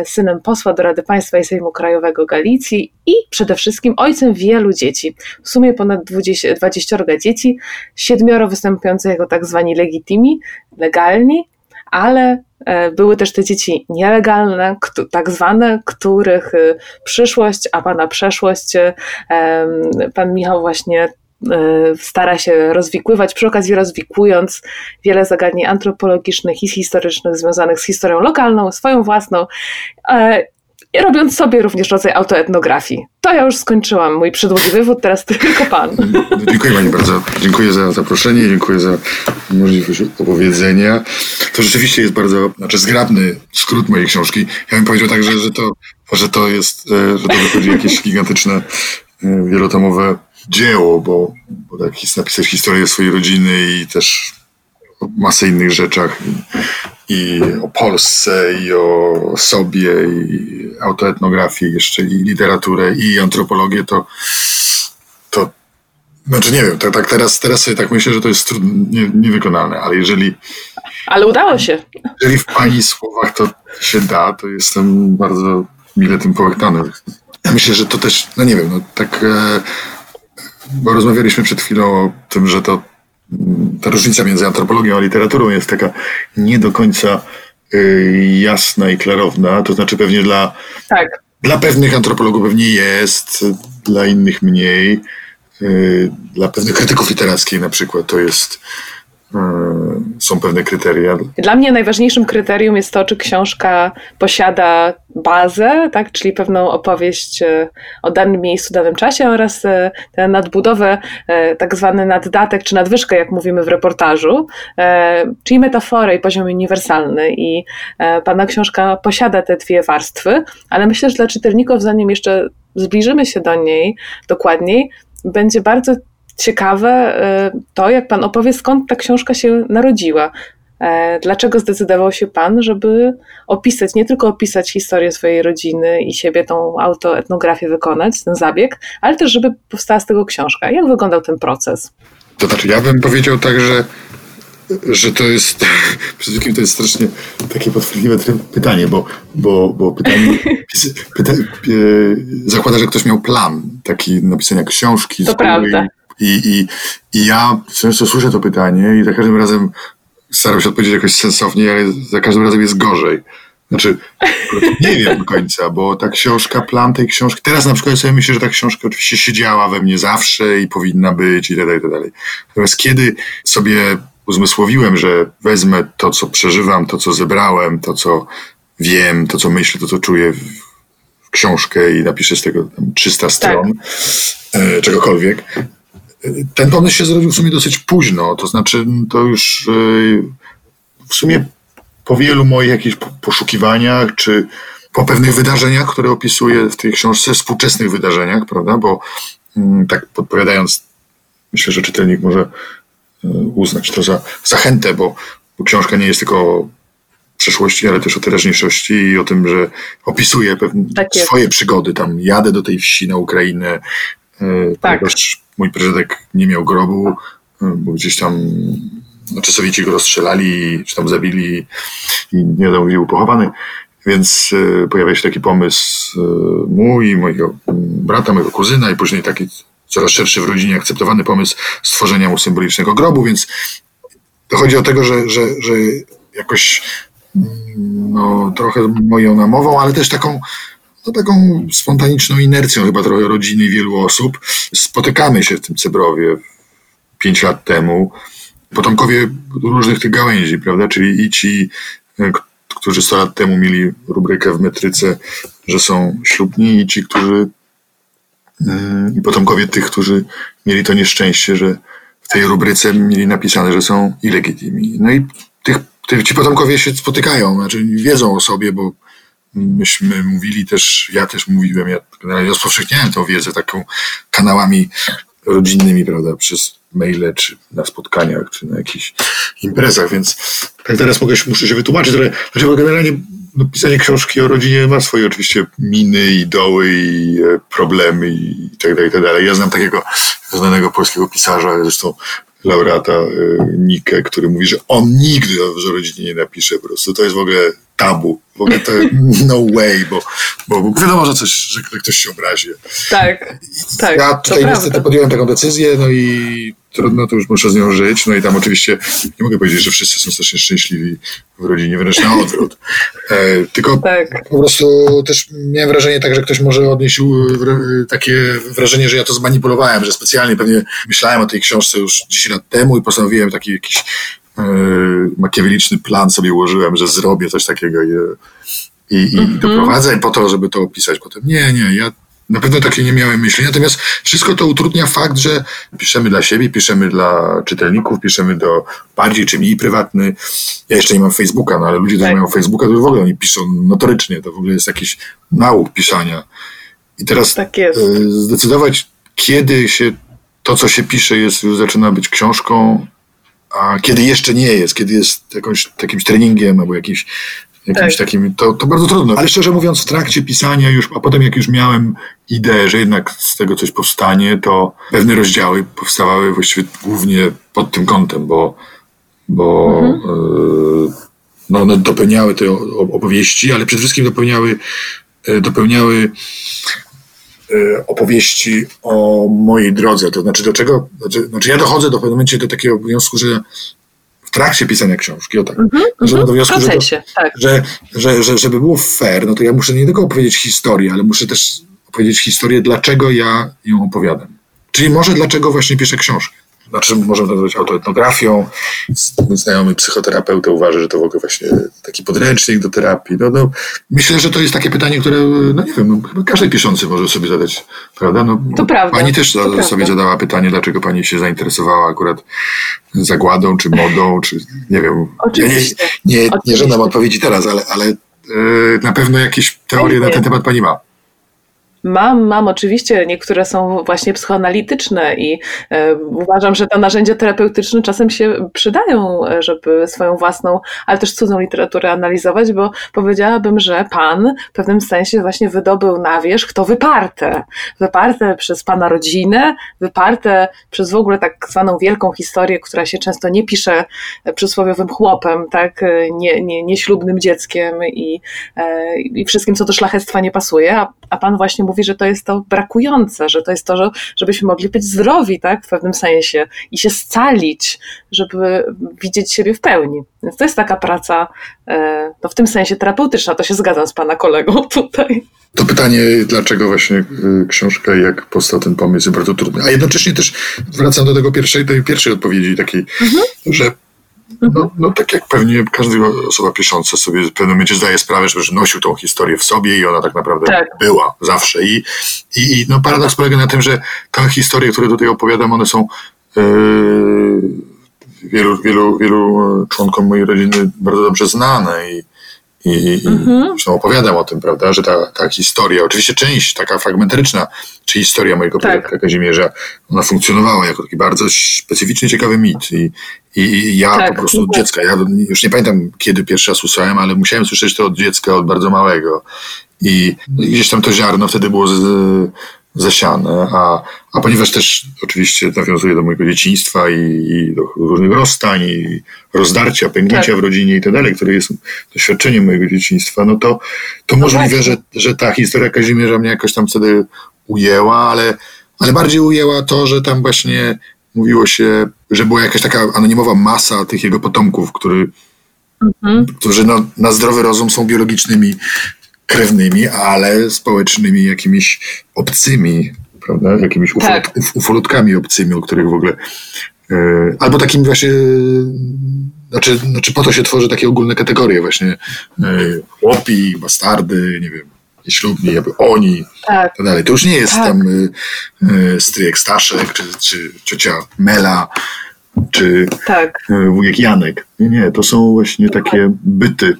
synem posła do Rady Państwa i Sejmu Krajowego Galicji i przede wszystkim ojcem wielu dzieci. W sumie ponad 20, 20 dzieci, siedmioro występujących jako tak zwani legitimi, legalni, ale e, były też te dzieci nielegalne, tak zwane, których e, przyszłość, a pana przeszłość e, pan Michał właśnie stara się rozwikływać, przy okazji rozwikłując wiele zagadnień antropologicznych i historycznych związanych z historią lokalną, swoją własną i robiąc sobie również rodzaj autoetnografii. To ja już skończyłam mój przydługi wywód, teraz tylko pan. Dziękuję pani bardzo. Dziękuję za zaproszenie, dziękuję za możliwość opowiedzenia. To rzeczywiście jest bardzo, znaczy zgrabny skrót mojej książki. Ja bym powiedział także, że to, że to jest, e, że to wychodzi jakieś gigantyczne, e, wielotomowe dzieło, bo, bo tak napisać historię swojej rodziny i też masę innych rzeczach i o Polsce, i o sobie, i autoetnografię jeszcze, i literaturę, i antropologię, to, to znaczy nie wiem, tak, tak teraz, teraz sobie tak myślę, że to jest trudne, nie, niewykonalne, ale jeżeli... Ale udało się. Jeżeli w Pani słowach to się da, to jestem bardzo mile tym połechtany. Ja myślę, że to też, no nie wiem, no tak, e, bo rozmawialiśmy przed chwilą o tym, że to ta różnica między antropologią a literaturą jest taka nie do końca y, jasna i klarowna. To znaczy pewnie dla, tak. dla pewnych antropologów pewnie jest, dla innych mniej. Y, dla pewnych krytyków literackich na przykład to jest są pewne kryteria. Dla mnie najważniejszym kryterium jest to, czy książka posiada bazę, tak, czyli pewną opowieść e, o danym miejscu, danym czasie oraz e, tę nadbudowę, tak zwany naddatek czy nadwyżkę, jak mówimy w reportażu, czyli metaforę i poziom uniwersalny. I pana książka posiada te dwie warstwy, ale myślę, że dla czytelników, zanim jeszcze zbliżymy się do niej dokładniej, będzie bardzo ciekawe y, to, jak Pan opowie, skąd ta książka się narodziła. E, dlaczego zdecydował się Pan, żeby opisać, nie tylko opisać historię swojej rodziny i siebie, tą autoetnografię wykonać, ten zabieg, ale też, żeby powstała z tego książka? Jak wyglądał ten proces? To znaczy, ja bym powiedział tak, że, że to jest, przede wszystkim to jest strasznie takie podchwytliwe pytanie, bo, bo, bo pytanie pyta, zakłada, że ktoś miał plan taki napisania książki. To prawda. I, i, I ja często słyszę to pytanie i za każdym razem staram się odpowiedzieć jakoś sensownie, ale za każdym razem jest gorzej. Znaczy, nie wiem do końca, bo ta książka, plan tej książki, teraz na przykład sobie myślę, że ta książka oczywiście siedziała we mnie zawsze i powinna być i tak dalej, i tak dalej. Natomiast kiedy sobie uzmysłowiłem, że wezmę to, co przeżywam, to, co zebrałem, to, co wiem, to, co myślę, to, co czuję w, książkę i napiszę z tego 300 stron, tak. czegokolwiek, ten pomysł się zrodził w sumie dosyć późno, to znaczy to już y, w sumie po wielu moich jakichś poszukiwaniach, czy po pewnych wydarzeniach, które opisuję w tej książce, współczesnych wydarzeniach, prawda, bo mm, tak podpowiadając, myślę, że czytelnik może y, uznać to za zachętę, bo, bo książka nie jest tylko o przeszłości, ale też o teraźniejszości i o tym, że opisuje pewne tak swoje przygody. Tam jadę do tej wsi na Ukrainę, tak. ponieważ mój prezydek nie miał grobu, bo gdzieś tam znaczy Sowieci go rozstrzelali, czy tam zabili i nie wiadomo, gdzie był pochowany. Więc e, pojawia się taki pomysł e, mój, mojego brata, mojego kuzyna i później taki coraz szerszy w rodzinie akceptowany pomysł stworzenia mu symbolicznego grobu, więc dochodzi do tego, że, że, że jakoś no, trochę moją namową, ale też taką, no, taką spontaniczną inercją chyba trochę rodziny wielu osób. Spotykamy się w tym Cebrowie pięć lat temu. Potomkowie różnych tych gałęzi, prawda? Czyli i ci, e, którzy 100 lat temu mieli rubrykę w metryce, że są ślubni, i ci, którzy mm, i potomkowie tych, którzy mieli to nieszczęście, że w tej rubryce mieli napisane, że są ilegitimi. No i tych, ci potomkowie się spotykają, znaczy wiedzą o sobie, bo myśmy mówili też, ja też mówiłem, ja generalnie rozpowszechniałem tą wiedzę taką kanałami rodzinnymi, prawda, przez maile, czy na spotkaniach, czy na jakichś imprezach, więc tak teraz mogę, muszę się wytłumaczyć trochę, dlaczego generalnie no, pisanie książki o rodzinie ma swoje oczywiście miny i doły i e, problemy i tak dalej, i tak dalej. Ja znam takiego znanego polskiego pisarza, zresztą laureata e, Nike, który mówi, że on nigdy o rodzinie nie napisze po prostu. To jest w ogóle tabu. W ogóle to no way, bo, bo, bo wiadomo, że, coś, że ktoś się obrazi. Tak, tak. Ja tutaj niestety podjąłem taką decyzję, no i trudno, to już muszę z nią żyć. No i tam oczywiście nie mogę powiedzieć, że wszyscy są strasznie szczęśliwi w rodzinie, wręcz na odwrót. E, tylko tak. po prostu też miałem wrażenie tak, że ktoś może odnieść takie wrażenie, że ja to zmanipulowałem, że specjalnie pewnie myślałem o tej książce już 10 lat temu i postanowiłem taki jakiś makiaweliczny plan sobie ułożyłem, że zrobię coś takiego i, i, i -hmm. doprowadzę po to, żeby to opisać potem. Nie, nie, ja na pewno takie nie miałem myśli. Natomiast wszystko to utrudnia fakt, że piszemy dla siebie, piszemy dla czytelników, piszemy do bardziej czy mniej prywatny. Ja jeszcze nie mam Facebooka, no ale ludzie, którzy tak. mają Facebooka, to w ogóle oni piszą notorycznie. To w ogóle jest jakiś nauk pisania. I teraz tak e, zdecydować, kiedy się to, co się pisze, jest, już zaczyna być książką, a kiedy jeszcze nie jest, kiedy jest jakąś, jakimś treningiem albo jakimś jakimś tak. takim, to, to bardzo trudno. Ale szczerze mówiąc, w trakcie pisania już, a potem jak już miałem ideę, że jednak z tego coś powstanie, to pewne rozdziały powstawały właściwie głównie pod tym kątem, bo, bo mhm. y, no, one dopełniały te opowieści, ale przede wszystkim dopełniały, y, dopełniały opowieści o mojej drodze. To znaczy, do czego, znaczy, znaczy ja dochodzę do pewnego momencie do takiego wniosku, że w trakcie pisania książki, o tak, mm -hmm, do wniosku, że, to, tak. że, że, że, żeby było fair, no to ja muszę nie tylko opowiedzieć historię, ale muszę też opowiedzieć historię, dlaczego ja ją opowiadam. Czyli może dlaczego właśnie piszę książkę znaczy możemy to nazwać autoetnografią. Znajomy psychoterapeuta uważa, że to w ogóle właśnie taki podręcznik do terapii. No, no, myślę, że to jest takie pytanie, które, no nie wiem, no, każdy piszący może sobie zadać, prawda? No, to prawda. Pani też to sobie prawda. zadała pytanie, dlaczego pani się zainteresowała akurat zagładą, czy modą, czy nie wiem. Oczywiście. Ja nie, nie, nie żądam odpowiedzi teraz, ale, ale yy, na pewno jakieś teorie na ten temat pani ma. Mam, mam oczywiście, niektóre są właśnie psychoanalityczne i e, uważam, że te narzędzia terapeutyczne czasem się przydają, e, żeby swoją własną, ale też cudzą literaturę analizować, bo powiedziałabym, że pan w pewnym sensie właśnie wydobył na wierzch to wyparte. Wyparte przez pana rodzinę, wyparte przez w ogóle tak zwaną wielką historię, która się często nie pisze przysłowiowym chłopem, tak, nie, nie, nieślubnym dzieckiem i, e, i wszystkim, co do szlachectwa nie pasuje, a, a pan właśnie mówi, że to jest to brakujące, że to jest to, że, żebyśmy mogli być zdrowi, tak, w pewnym sensie i się scalić, żeby widzieć siebie w pełni. Więc to jest taka praca, e, no w tym sensie terapeutyczna, to się zgadzam z pana kolegą tutaj. To pytanie, dlaczego właśnie y, książka i jak powstał ten pomysł jest bardzo trudne. A jednocześnie też wracam do tego pierwszej, tej pierwszej odpowiedzi takiej, mhm. że no, no tak jak pewnie każda osoba pisząca sobie w pewnym momencie zdaje sprawę, że nosił tą historię w sobie i ona tak naprawdę tak. była zawsze. I, i, i no paradoks polega na tym, że te historie, które tutaj opowiadam, one są yy, wielu, wielu, wielu członkom mojej rodziny bardzo dobrze znane i, i, mhm. zresztą opowiadam o tym, prawda, że ta, ta historia, oczywiście część taka fragmentaryczna, czy historia mojego tak. Kazimierza, ona funkcjonowała jako taki bardzo specyficzny, ciekawy mit. I, i ja tak, po prostu od dziecka, ja już nie pamiętam kiedy pierwszy raz usłyszałem, ale musiałem słyszeć to od dziecka, od bardzo małego. I gdzieś tam to ziarno wtedy było z, zasiane, a, a ponieważ też oczywiście nawiązuje do mojego dzieciństwa i, i do różnych rozstań, i rozdarcia, pęknięcia tak. w rodzinie i tak dalej, które jest doświadczeniem mojego dzieciństwa, no to, to no możliwe, że, że ta historia Kazimierza mnie jakoś tam wtedy ujęła, ale, ale bardziej ujęła to, że tam właśnie mówiło się, że była jakaś taka anonimowa masa tych jego potomków, który, mhm. którzy na, na zdrowy rozum są biologicznymi krewnymi, ale społecznymi jakimiś obcymi, prawda? Jakimiś tak. ufolutkami obcymi, o których w ogóle. Yy, albo takimi właśnie. Znaczy, znaczy, po to się tworzy takie ogólne kategorie, właśnie yy, chłopi, bastardy, nie wiem, nieślubni, jakby oni, tak. tak dalej. To już nie jest tak. tam y, y, stryjek Staszek, czy, czy ciocia Mela, czy tak. Wujek Janek. Nie, nie, to są właśnie takie byty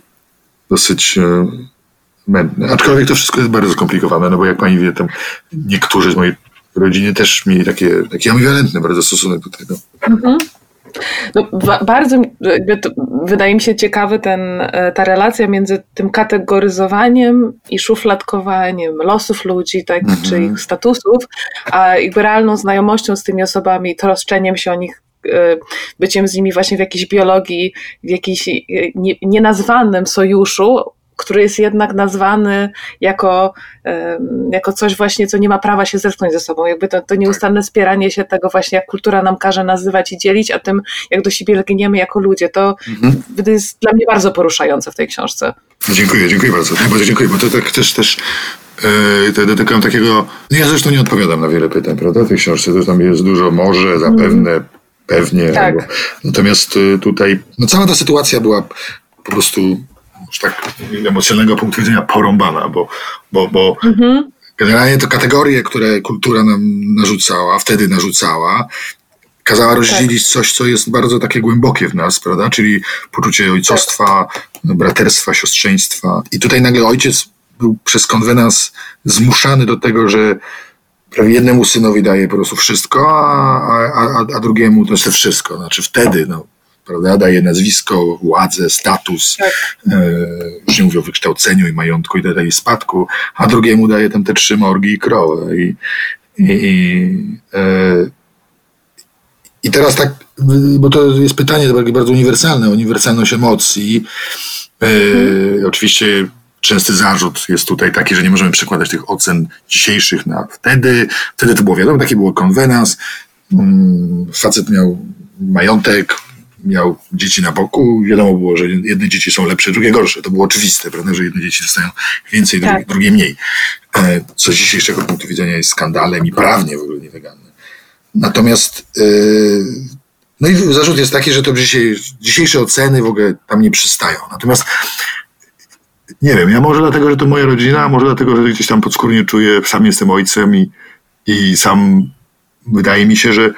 dosyć mętne. Aczkolwiek to wszystko jest bardzo skomplikowane, no bo jak pani wie, tam niektórzy z mojej rodziny też mieli takie, taki ambiwalentny bardzo stosunek do tego. Mhm. No, bardzo wydaje mi się ciekawy ten, e, ta relacja między tym kategoryzowaniem i szufladkowaniem losów ludzi, tak, mhm. czy ich statusów, a jakby realną znajomością z tymi osobami, troszczeniem się o nich e, byciem z nimi właśnie w jakiejś biologii, w jakimś e, nienazwanym sojuszu, który jest jednak nazwany jako, jako coś właśnie, co nie ma prawa się zetknąć ze sobą. Jakby to, to nieustanne spieranie się tego właśnie, jak kultura nam każe nazywać i dzielić, a tym, jak do siebie lgniemy jako ludzie. To mhm. jest dla mnie bardzo poruszające w tej książce. Dziękuję, dziękuję bardzo. bardzo dziękuję, bo to tak też, też yy, dotykam takiego... No ja zresztą nie odpowiadam na wiele pytań, prawda, w tej książce. To tam jest dużo może, zapewne, mhm. pewnie. Tak. Albo, natomiast y, tutaj, no cała ta sytuacja była po prostu już tak emocjonalnego punktu widzenia porąbana, bo, bo, bo mhm. generalnie to kategorie, które kultura nam narzucała, wtedy narzucała, kazała rozdzielić tak. coś, co jest bardzo takie głębokie w nas, prawda? Czyli poczucie ojcostwa, tak. braterstwa, siostrzeństwa. I tutaj nagle ojciec był przez konwenans zmuszany do tego, że prawie jednemu synowi daje po prostu wszystko, a, a, a drugiemu to jest wszystko. Znaczy wtedy, no, prawda? Daje nazwisko, władzę, status, tak. e, już nie mówię o wykształceniu i majątku i daje spadku, a drugiemu daje tam te trzy morgi i krowę. I, i, e, i teraz tak, bo to jest pytanie bardzo uniwersalne, uniwersalność emocji. E, hmm. Oczywiście częsty zarzut jest tutaj taki, że nie możemy przekładać tych ocen dzisiejszych na wtedy. Wtedy to było wiadomo, taki był konwenans. Mm, facet miał majątek, miał dzieci na boku, wiadomo było, że jedne dzieci są lepsze, drugie gorsze. To było oczywiste, prawda, że jedne dzieci dostają więcej, tak. drugie, drugie mniej. E, co z dzisiejszego punktu widzenia jest skandalem i prawnie w ogóle nielegalne. Natomiast e, no i zarzut jest taki, że to dzisiejsze oceny w ogóle tam nie przystają. Natomiast nie wiem, ja może dlatego, że to moja rodzina, może dlatego, że gdzieś tam podskórnie czuję, sam jestem ojcem i, i sam wydaje mi się, że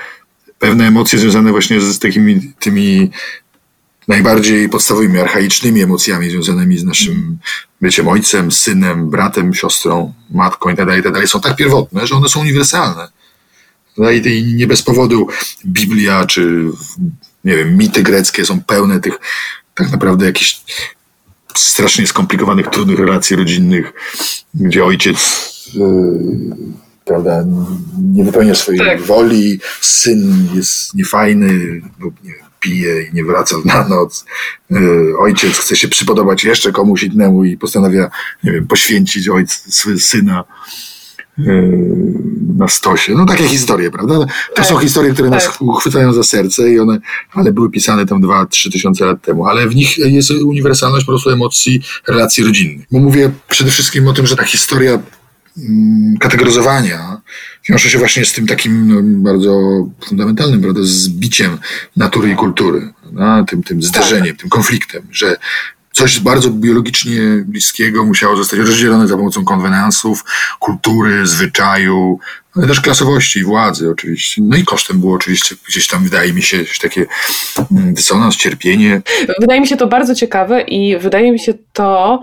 pewne emocje związane właśnie z takimi tymi najbardziej podstawowymi, archaicznymi emocjami związanymi z naszym byciem ojcem, synem, bratem, siostrą, matką itd., tak itd. Tak są tak pierwotne, że one są uniwersalne. I nie bez powodu Biblia czy nie wiem, mity greckie są pełne tych tak naprawdę jakichś strasznie skomplikowanych, trudnych relacji rodzinnych, gdzie ojciec yy, prawda, nie wypełnia swojej tak. woli, syn jest niefajny, lub nie pije i nie wraca na noc, e, ojciec chce się przypodobać jeszcze komuś innemu i postanawia, nie wiem, poświęcić ojca, syna e, na stosie. No takie historie, prawda? To tak. są historie, które tak. nas uchwycają za serce i one, ale były pisane tam dwa, trzy tysiące lat temu, ale w nich jest uniwersalność po prostu emocji, relacji rodzinnych. Bo mówię przede wszystkim o tym, że ta historia kategoryzowania wiąże się właśnie z tym takim no, bardzo fundamentalnym, prawda, zbiciem natury i kultury, prawda? Tym, tym zderzeniem, tak. tym konfliktem, że coś bardzo biologicznie bliskiego musiało zostać rozdzielone za pomocą konwenansów, kultury, zwyczaju, ale też klasowości i władzy oczywiście. No i kosztem było oczywiście gdzieś tam, wydaje mi się, takie mm, dysonans, cierpienie. Wydaje mi się to bardzo ciekawe i wydaje mi się to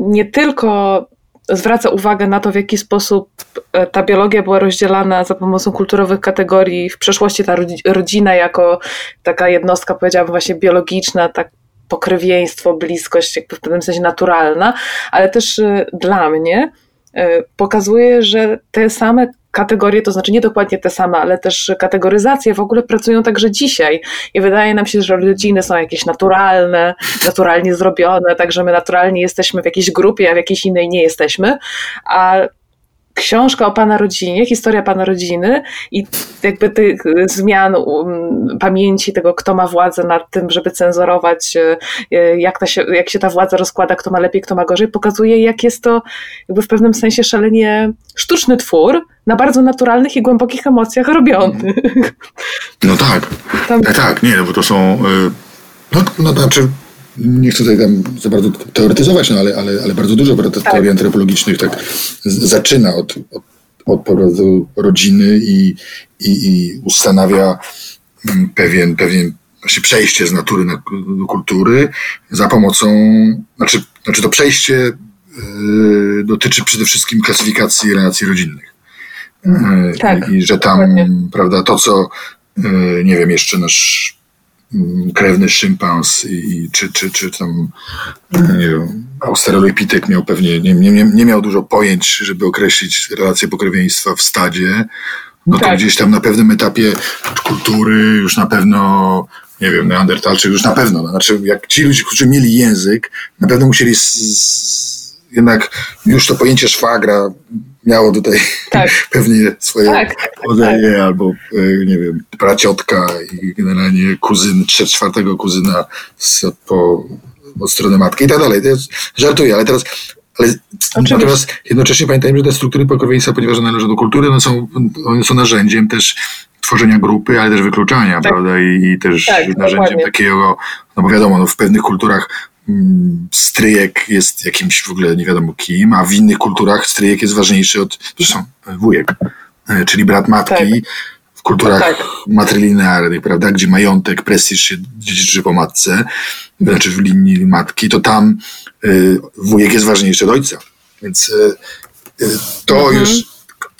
nie tylko zwraca uwagę na to, w jaki sposób e, ta biologia była rozdzielana za pomocą kulturowych kategorii. W przeszłości ta rodzina jako taka jednostka, powiedziałabym właśnie biologiczna, tak pokrewieństwo, bliskość, jakby w pewnym sensie naturalna, ale też e, dla mnie pokazuje, że te same kategorie, to znaczy nie dokładnie te same, ale też kategoryzacje w ogóle pracują także dzisiaj. I wydaje nam się, że rodziny są jakieś naturalne, naturalnie zrobione, także my naturalnie jesteśmy w jakiejś grupie, a w jakiejś innej nie jesteśmy. A książka o pana rodzinie, historia pana rodziny i jakby tych zmian um, pamięci tego, kto ma władzę nad tym, żeby cenzurować, e, e, jak, ta się, jak się ta władza rozkłada, kto ma lepiej, kto ma gorzej, pokazuje, jak jest to jakby w pewnym sensie szalenie sztuczny twór, na bardzo naturalnych i głębokich emocjach robiony. No tak. Tam... Tak, nie, no bo to są. No, no znaczy, nie chcę tutaj tam za bardzo teoretyzować, no ale, ale, ale bardzo dużo tak. teorii antropologicznych tak zaczyna od, od, od powodu rodziny i, i, i ustanawia mm, pewien, pewien właśnie przejście z natury na, do kultury za pomocą, znaczy, znaczy to przejście yy, dotyczy przede wszystkim klasyfikacji relacji rodzinnych. Yy, tak, I że tam, dokładnie. prawda, to co, yy, nie wiem, jeszcze nasz krewny szympans i, czy, czy, czy tam nie wiem, australopitek miał pewnie, nie, nie, nie miał dużo pojęć, żeby określić relacje pokrewieństwa w stadzie, no to tak. gdzieś tam na pewnym etapie kultury już na pewno nie wiem, neandertalczyk już na pewno, no, znaczy jak ci ludzie, którzy mieli język, na pewno musieli z, z, jednak już to pojęcie szwagra miało tutaj tak. pewnie swoje tak, chodzenie, tak. albo e, nie wiem, praciotka i generalnie kuzyn, czwartego kuzyna z, po, od strony matki i tak dalej. To jest, żartuję, ale teraz ale natomiast jednocześnie pamiętajmy, że te struktury pokrewieństwa, ponieważ należą do kultury, one są, one są narzędziem też tworzenia grupy, ale też wykluczania, tak. prawda? I, I, też tak, narzędziem dokładnie. takiego, no bo wiadomo, no w pewnych kulturach stryjek jest jakimś w ogóle nie wiadomo kim, a w innych kulturach stryjek jest ważniejszy od, zresztą wujek, e, czyli brat matki. Tak. W kulturach tak. matrylinearnych, prawda, gdzie majątek, prestiż się dziedziczy po matce, znaczy w linii matki, to tam y, wujek jest ważniejszy od ojca. Więc to mhm. już,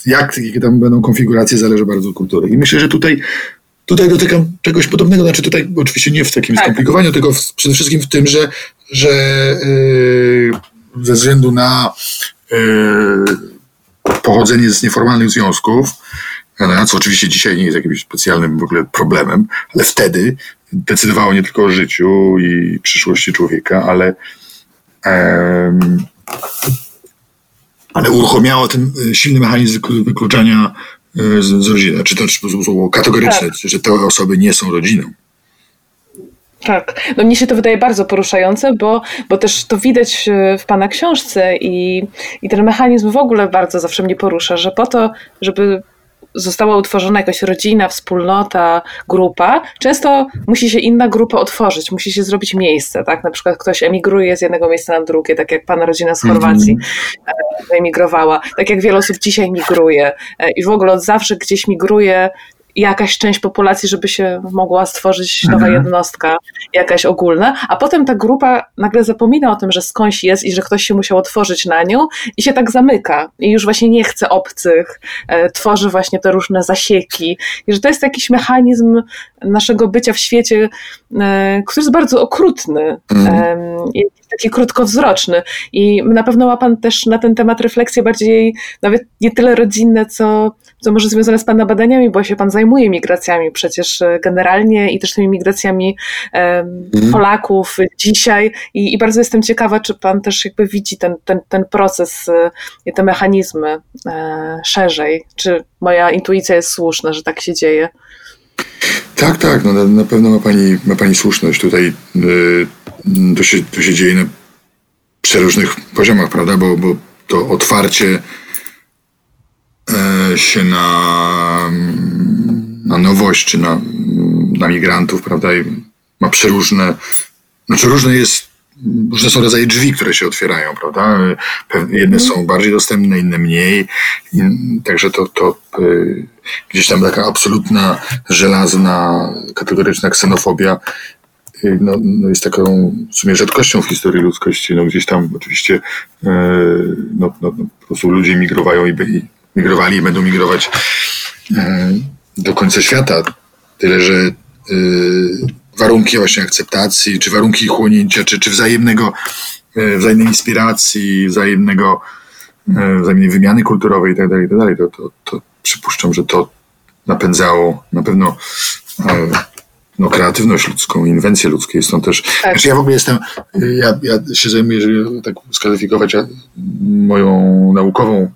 jak, jakie tam będą konfiguracje, zależy bardzo od kultury. I myślę, że tutaj Tutaj dotykam czegoś podobnego, znaczy tutaj oczywiście nie w takim tak. skomplikowaniu, tylko w, przede wszystkim w tym, że, że yy, ze względu na yy, pochodzenie z nieformalnych związków, no, co oczywiście dzisiaj nie jest jakimś specjalnym w ogóle problemem, ale wtedy decydowało nie tylko o życiu i przyszłości człowieka, ale ale uruchomiało ten silny mechanizm wykluczania z, z rodziny. Czy to było kategoryczne, tak. że te osoby nie są rodziną. Tak, no mnie się to wydaje bardzo poruszające, bo, bo też to widać w Pana książce i, i ten mechanizm w ogóle bardzo zawsze mnie porusza, że po to, żeby została utworzona jakaś rodzina, wspólnota, grupa, często musi się inna grupa otworzyć, musi się zrobić miejsce, tak? Na przykład ktoś emigruje z jednego miejsca na drugie, tak jak pana rodzina z Chorwacji mm emigrowała, tak jak wiele osób dzisiaj migruje e, i w ogóle od zawsze gdzieś migruje jakaś część populacji, żeby się mogła stworzyć nowa mhm. jednostka, jakaś ogólna, a potem ta grupa nagle zapomina o tym, że skądś jest i że ktoś się musiał otworzyć na nią i się tak zamyka i już właśnie nie chce obcych, e, tworzy właśnie te różne zasieki i że to jest jakiś mechanizm naszego bycia w świecie, e, który jest bardzo okrutny, mhm. taki krótkowzroczny i na pewno ma Pan też na ten temat refleksje bardziej nawet nie tyle rodzinne, co co może związane z Pana badaniami, bo się Pan zajmuje migracjami przecież e, generalnie i też tymi migracjami mm. Polaków dzisiaj I, i, bardzo jestem ciekawa, czy Pan też jakby widzi ten, ten, ten proces e, i te mechanizmy e, szerzej, czy moja intuicja jest słuszna, że tak się dzieje. Tak, tak, no na, na pewno ma pani, ma pani słuszność. Tutaj yy, to, się, to się dzieje na przeróżnych poziomach, prawda, bo, bo to otwarcie E, się na, na nowość, czy na, na migrantów, prawda, i ma przeróżne, znaczy różne jest, różne są rodzaje drzwi, które się otwierają, prawda, jedne są bardziej dostępne, inne mniej, także to, to y, gdzieś tam taka absolutna, żelazna, kategoryczna ksenofobia y, no, no, jest taką w sumie rzadkością w historii ludzkości. No, gdzieś tam oczywiście y, no, no, no, po prostu ludzie migrowają i, i migrowali i będą migrować e, do końca świata. Tyle, że e, warunki właśnie akceptacji, czy warunki chłonięcia, czy, czy wzajemnego, e, wzajemnej inspiracji, wzajemnego, wzajemnej wymiany kulturowej itd., tak itd., tak to, to, to przypuszczam, że to napędzało na pewno no, kreatywność ludzką, inwencję ludzką. Stąd też. Tak. Znaczy ja w ogóle jestem, ja, ja się zajmuję, jeżeli tak skaryfikować moją naukową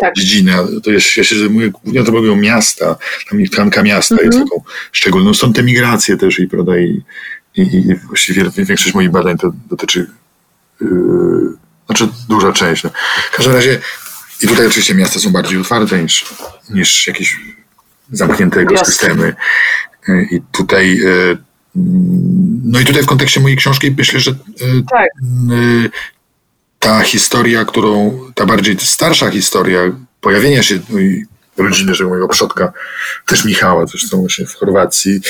tak. dziedzinę. To jest, ja się zajmuję głównie antropologią miasta, tam tkanka miasta mm -hmm. jest taką szczególną. Stąd te migracje też i, prawda, i, i, i właściwie większość moich badań to dotyczy yy, znaczy duża część. No. W każdym razie i tutaj oczywiście miasta są bardziej otwarte niż, niż jakieś zamknięte ekosystemy. Yy, I tutaj yy, no i tutaj w kontekście mojej książki myślę, że yy, tak ta historia, którą, ta bardziej starsza historia pojawienia się rodziny, że mojego przodka, też Michała, zresztą właśnie w Chorwacji,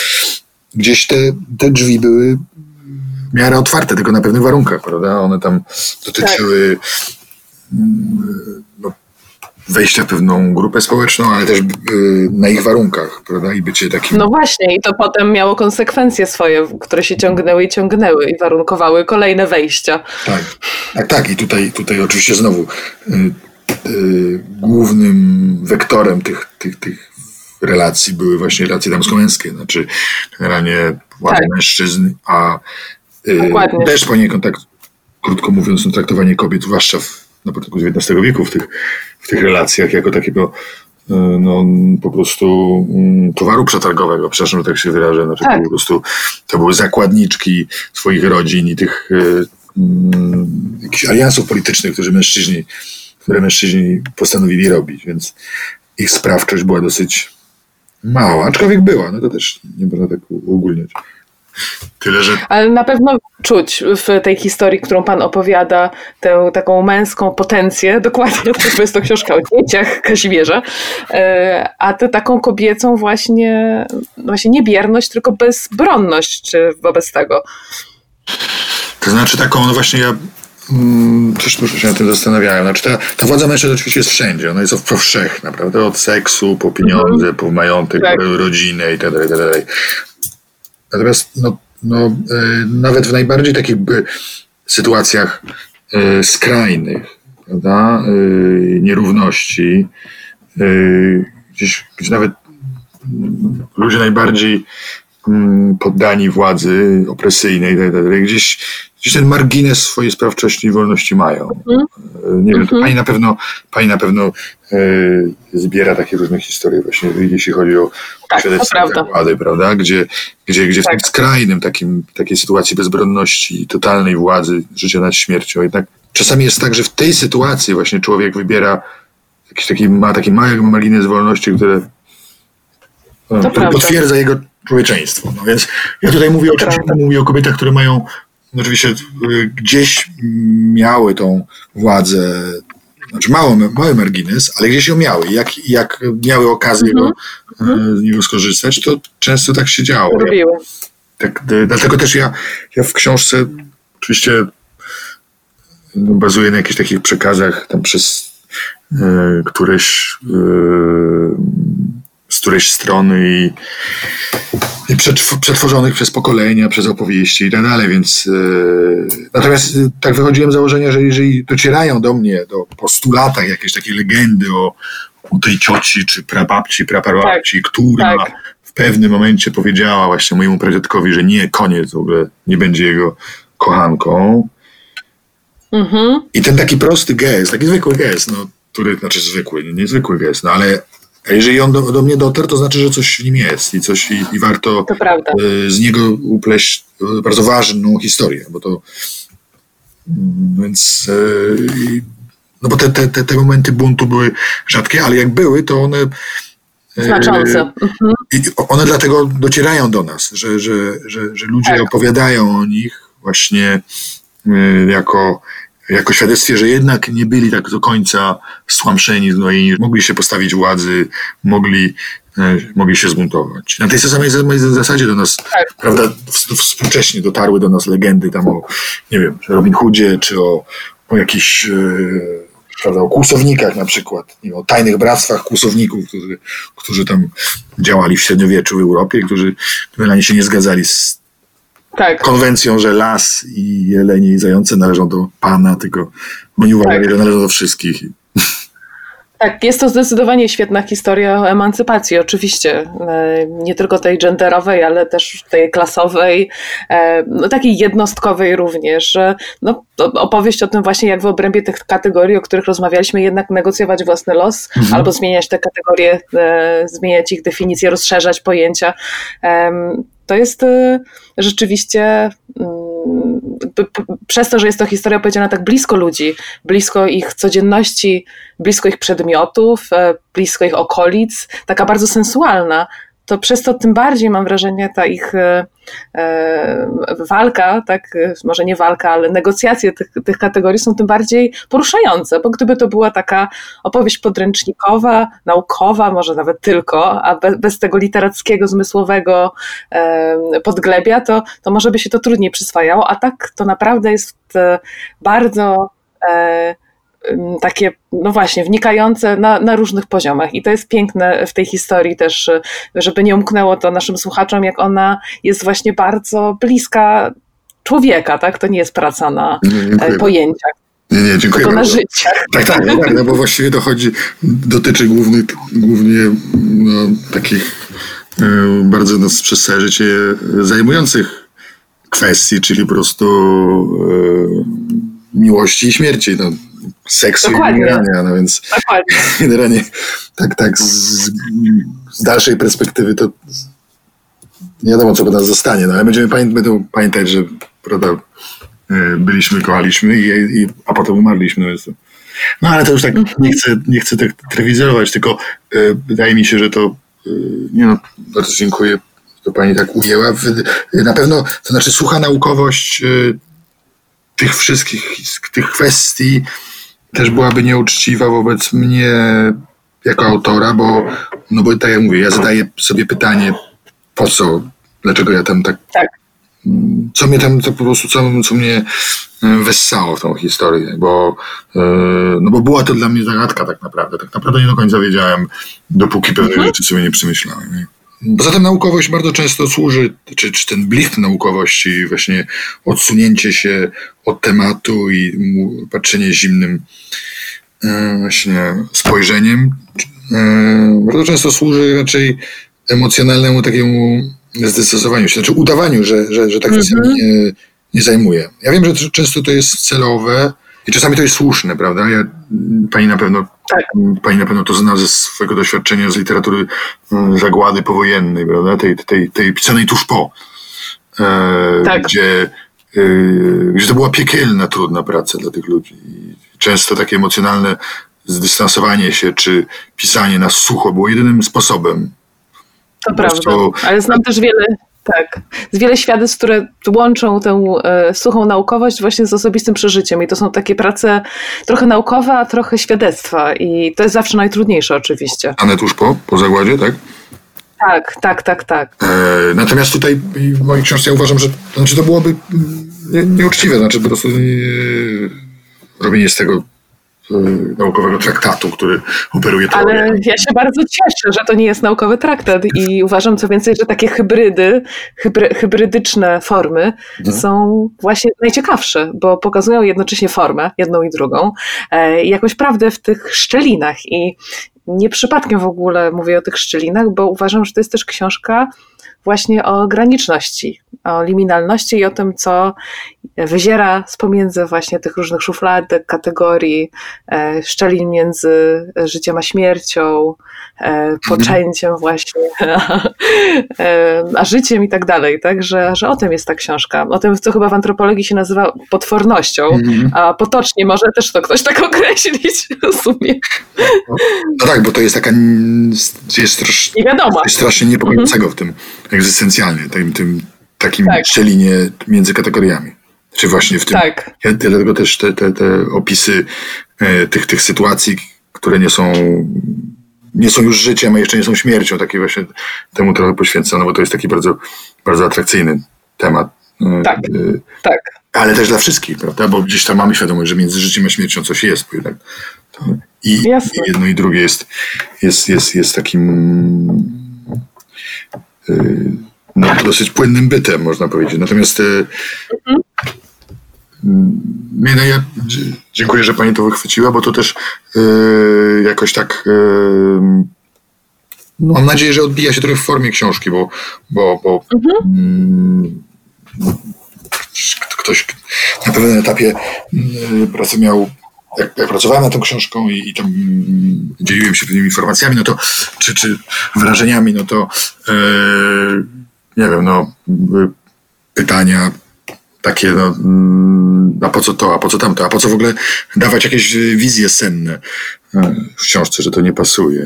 gdzieś te, te drzwi były w miarę otwarte, tylko na pewnych warunkach, prawda? One tam dotyczyły tak. no, wejścia w pewną grupę społeczną, ale też y, na ich warunkach, prawda? I bycie takim. No właśnie, i to potem miało konsekwencje swoje, które się ciągnęły i ciągnęły i warunkowały kolejne wejścia. Tak, tak, tak. I tutaj, tutaj oczywiście znowu y, y, głównym wektorem tych, tych, tych relacji były właśnie relacje damsko-męskie, znaczy generalnie władze tak. mężczyzn, a y, też poniekąd tak, krótko mówiąc, no, traktowanie kobiet, zwłaszcza w na początku XIX wieku w tych, w tych relacjach jako takiego e, no, po prostu mm, towaru przetargowego, przepraszam, że tak się wyrażę, znaczy tak. po prostu to były zakładniczki swoich rodzin i tych um, jakichś aliansów politycznych, którzy mężczyźni, które mężczyźni postanowili robić, więc ich sprawczość była dosyć mała, aczkolwiek była, no to też nie można tak uogólniać. Tyle, że... Ale na pewno czuć w tej historii, którą pan opowiada, tę taką męską potencję, dokładnie, to jest to książka o dzieciach Kazimierza, e, a tę taką kobiecą właśnie, właśnie nie bierność, tylko bezbronność czy wobec tego. To znaczy taką, no właśnie ja mm, Coś dużo się na tym zastanawiałem. Znaczy ta, ta władza mężczyzn oczywiście jest wszędzie. Ona jest powszechna, prawda? Od seksu, po pieniądze, mm -hmm. po majątek, tak. rodzinę i tak dalej, tak dalej. Natomiast no, no, e, nawet w najbardziej takich sytuacjach e, skrajnych, prawda, e, nierówności, gdzieś, gdzie nawet ludzie najbardziej poddani władzy opresyjnej, tak gdzieś gdzieś ten margines swojej sprawczości i wolności mają. Mm. Nie wiem, to mhm. pani na pewno, pani na pewno e, zbiera takie różne historie właśnie, jeśli chodzi o tak, świadectwa zakłady, prawda? Gdzie, gdzie, gdzie tak. w tym skrajnym takim, takiej sytuacji bezbronności, totalnej władzy, życia nad śmiercią, jednak czasami jest tak, że w tej sytuacji właśnie człowiek wybiera jakiś taki, ma taki mały margines wolności, które potwierdza jego człowieczeństwo. No więc ja tutaj mówię o, mówię o kobietach, które mają oczywiście y, gdzieś miały tą władzę, znaczy mały, mały margines, ale gdzieś ją miały. Jak, jak miały okazję mm -hmm. go, mhm. z niego skorzystać, to często tak się działo. Robiły. Tak, dlatego też ja, ja w książce oczywiście no, bazuję na jakichś takich przekazach tam przez y, któreś y, którejś strony i, i przetworzonych przez pokolenia, przez opowieści i tak dalej, więc yy, natomiast yy, tak wychodziłem z założenia, że jeżeli docierają do mnie do, po stu latach jakieś takie legendy o, o tej cioci, czy prababci, praprababci, tak, która tak. w pewnym momencie powiedziała właśnie mojemu pradziadkowi, że nie, koniec w ogóle, nie będzie jego kochanką. Mhm. I ten taki prosty gest, taki zwykły gest, no, który, znaczy zwykły, nie, niezwykły gest, no ale a jeżeli on do, do, mnie dotarł, to znaczy, że coś w nim jest i coś i, i warto y, z niego upleść y, bardzo ważną historię, bo to mm, więc y, no bo te, te, te, momenty buntu były rzadkie, ale jak były, to one Znaczące. Mhm. I one dlatego docierają do nas, że, że, że, że ludzie tak. opowiadają o nich właśnie jako jako świadectwie, że jednak nie byli tak do końca stłamszeni, i mogli się postawić władzy, mogli, e, mogli się zbuntować. Na tej samej zasadzie do nas, tak. prawda, współcześnie dotarły do nas legendy tam o, nie wiem, Robin Hoodzie, czy o, o jakichś e, prawda, o kłusownikach na przykład, nie, o tajnych bractwach kłusowników, którzy, którzy tam działali w średniowieczu w Europie, którzy generalnie się nie zgadzali z tak. konwencją, że las i jelenie i zające należą do pana, tylko oni uważali, tak. że należą do wszystkich. Tak, jest to zdecydowanie świetna historia o emancypacji, oczywiście. E, nie tylko tej genderowej, ale też tej klasowej, e, no, takiej jednostkowej również. No, opowieść o tym właśnie, jak w obrębie tych kategorii, o których rozmawialiśmy, jednak negocjować własny los, mhm. albo zmieniać te kategorie, e, zmieniać ich definicje, rozszerzać pojęcia. To jest rzeczywiście mm, przez to, że jest to historia opowiedziana tak blisko ludzi, blisko ich codzienności, blisko ich przedmiotów, e, blisko ich okolic, taka bardzo sensualna, to przez to tym bardziej mam wrażenie ta ich e, e, walka, tak, może nie walka, ale negocjacje tych, tych kategorii są tym bardziej poruszające, bo gdyby to była taka opowieść podręcznikowa, naukowa, może nawet tylko, a bez, tego literackiego, zmysłowego e, podglebia, to, to może by się to trudniej przyswajało, a tak to naprawdę jest bardzo takie, no właśnie, wnikające na, na różnych poziomach. I to jest piękne w tej historii też, żeby nie umknęło to naszym słuchaczom, jak ona jest właśnie bardzo bliska człowieka, tak? To nie jest praca na Dziękuję. pojęciach. Nie, nie, dziękuję Tylko bardzo. na życie. Tak, tak, no, tak, no bo właściwie to chodzi, dotyczy głównych, głównie no, takich e, bardzo nas przez całe życie zajmujących kwestii, czyli po prostu e, miłości i śmierci. No, seksu Dokładnie. i umierania, no więc Dokładnie. generalnie tak, tak z, z, dalszej perspektywy to nie wiadomo, co by nas zostanie, no ale będziemy pamię będą pamiętać, że prawda, e, byliśmy, kochaliśmy, i, i, a potem umarliśmy. No, więc, no ale to już tak mhm. nie chcę, nie chcę tak trywizować, tylko y, wydaje mi się, że to y, nie no, bardzo dziękuję, to pani tak ujęła. Na pewno, to znaczy słucha naukowość y, tych wszystkich tych kwestii też byłaby nieuczciwa wobec mnie jako autora, bo, no bo tak jak mówię, ja zadaję sobie pytanie, po co, dlaczego ja tam tak, tak. co mnie tam, to po prostu, co, co mnie e, wessało w tą historię, bo, e, no bo była to dla mnie zagadka tak naprawdę. Tak naprawdę nie do końca wiedziałem, dopóki pewne mhm. rzeczy sobie nie przemyślałem. Poza tym naukowość bardzo często służy, czy, czy ten blicht naukowości, właśnie odsunięcie się od tematu i patrzenie zimnym e, właśnie spojrzeniem, e, bardzo często służy raczej emocjonalnemu takiemu zdecydowaniu się, znaczy udawaniu, że, że, że tak mm -hmm. nie, nie zajmuje. Ja wiem, że często to jest celowe, i czasami to jest słuszne, prawda? Ja, pani, na pewno, tak. pani na pewno to zna ze swojego doświadczenia z literatury mm, zagłady powojennej, prawda? Tej, tej, tej pisanej tuż po. E, tak. Gdzie, e, gdzie to była piekielna, trudna praca dla tych ludzi. I często takie emocjonalne zdystansowanie się, czy pisanie na sucho było jedynym sposobem. To prawda, ale znam też wiele tak. Z wiele świadectw, które łączą tę e, suchą naukowość właśnie z osobistym przeżyciem. I to są takie prace trochę naukowe, a trochę świadectwa. I to jest zawsze najtrudniejsze oczywiście. A tuż po, po zagładzie, tak? Tak, tak, tak, tak. E, natomiast tutaj w mojej książce ja uważam, że znaczy to byłoby nie, nieuczciwe, znaczy po prostu nie, robienie z tego naukowego traktatu, który operuje teorię. Ale ja się bardzo cieszę, że to nie jest naukowy traktat i uważam co więcej, że takie hybrydy, hybry, hybrydyczne formy mhm. są właśnie najciekawsze, bo pokazują jednocześnie formę, jedną i drugą, e, i jakąś prawdę w tych szczelinach i nie przypadkiem w ogóle mówię o tych szczelinach, bo uważam, że to jest też książka właśnie o graniczności, o liminalności i o tym, co wyziera z pomiędzy właśnie tych różnych szufladek, kategorii, e, szczelin między życiem a śmiercią. Poczęciem właśnie, e, a życiem i tak dalej, tak, że, że o tym jest ta książka, o tym, co chyba w antropologii się nazywa potwornością, mhm. a potocznie może też to ktoś tak określić w sumie. No tak, bo to jest taka, jest, strasz, nie wiadomo. jest strasznie niepokojącego w tym egzystencjalnie, tym, tym takim tak. szczelinie między kategoriami. Czy właśnie w tym. Tak. Ja, dlatego też te, te, te opisy e, tych, tych sytuacji, które nie są, nie są już życiem, a jeszcze nie są śmiercią, takie właśnie temu trochę poświęcono, bo to jest taki bardzo, bardzo atrakcyjny temat. E, tak, e, tak. Ale też dla wszystkich, prawda? Bo gdzieś tam mamy świadomość, że między życiem a śmiercią coś jest. Bo jednak i, jedno i drugie jest, jest, jest, jest takim no, dosyć płynnym bytem, można powiedzieć. Natomiast mhm. Nie, no ja dziękuję, że Pani to wychwyciła, bo to też yy, jakoś tak yy, mam nadzieję, że odbija się trochę w formie książki, bo, bo, bo mhm. yy, ktoś na pewnym etapie yy, pracy miał jak, jak, pracowałem nad tą książką i, i tam mm, dzieliłem się pewnymi informacjami, no to, czy, czy wrażeniami, no to yy, nie wiem, no pytania takie, no, mm, a po co to, a po co tamto, a po co w ogóle dawać jakieś wizje senne e, w książce, że to nie pasuje.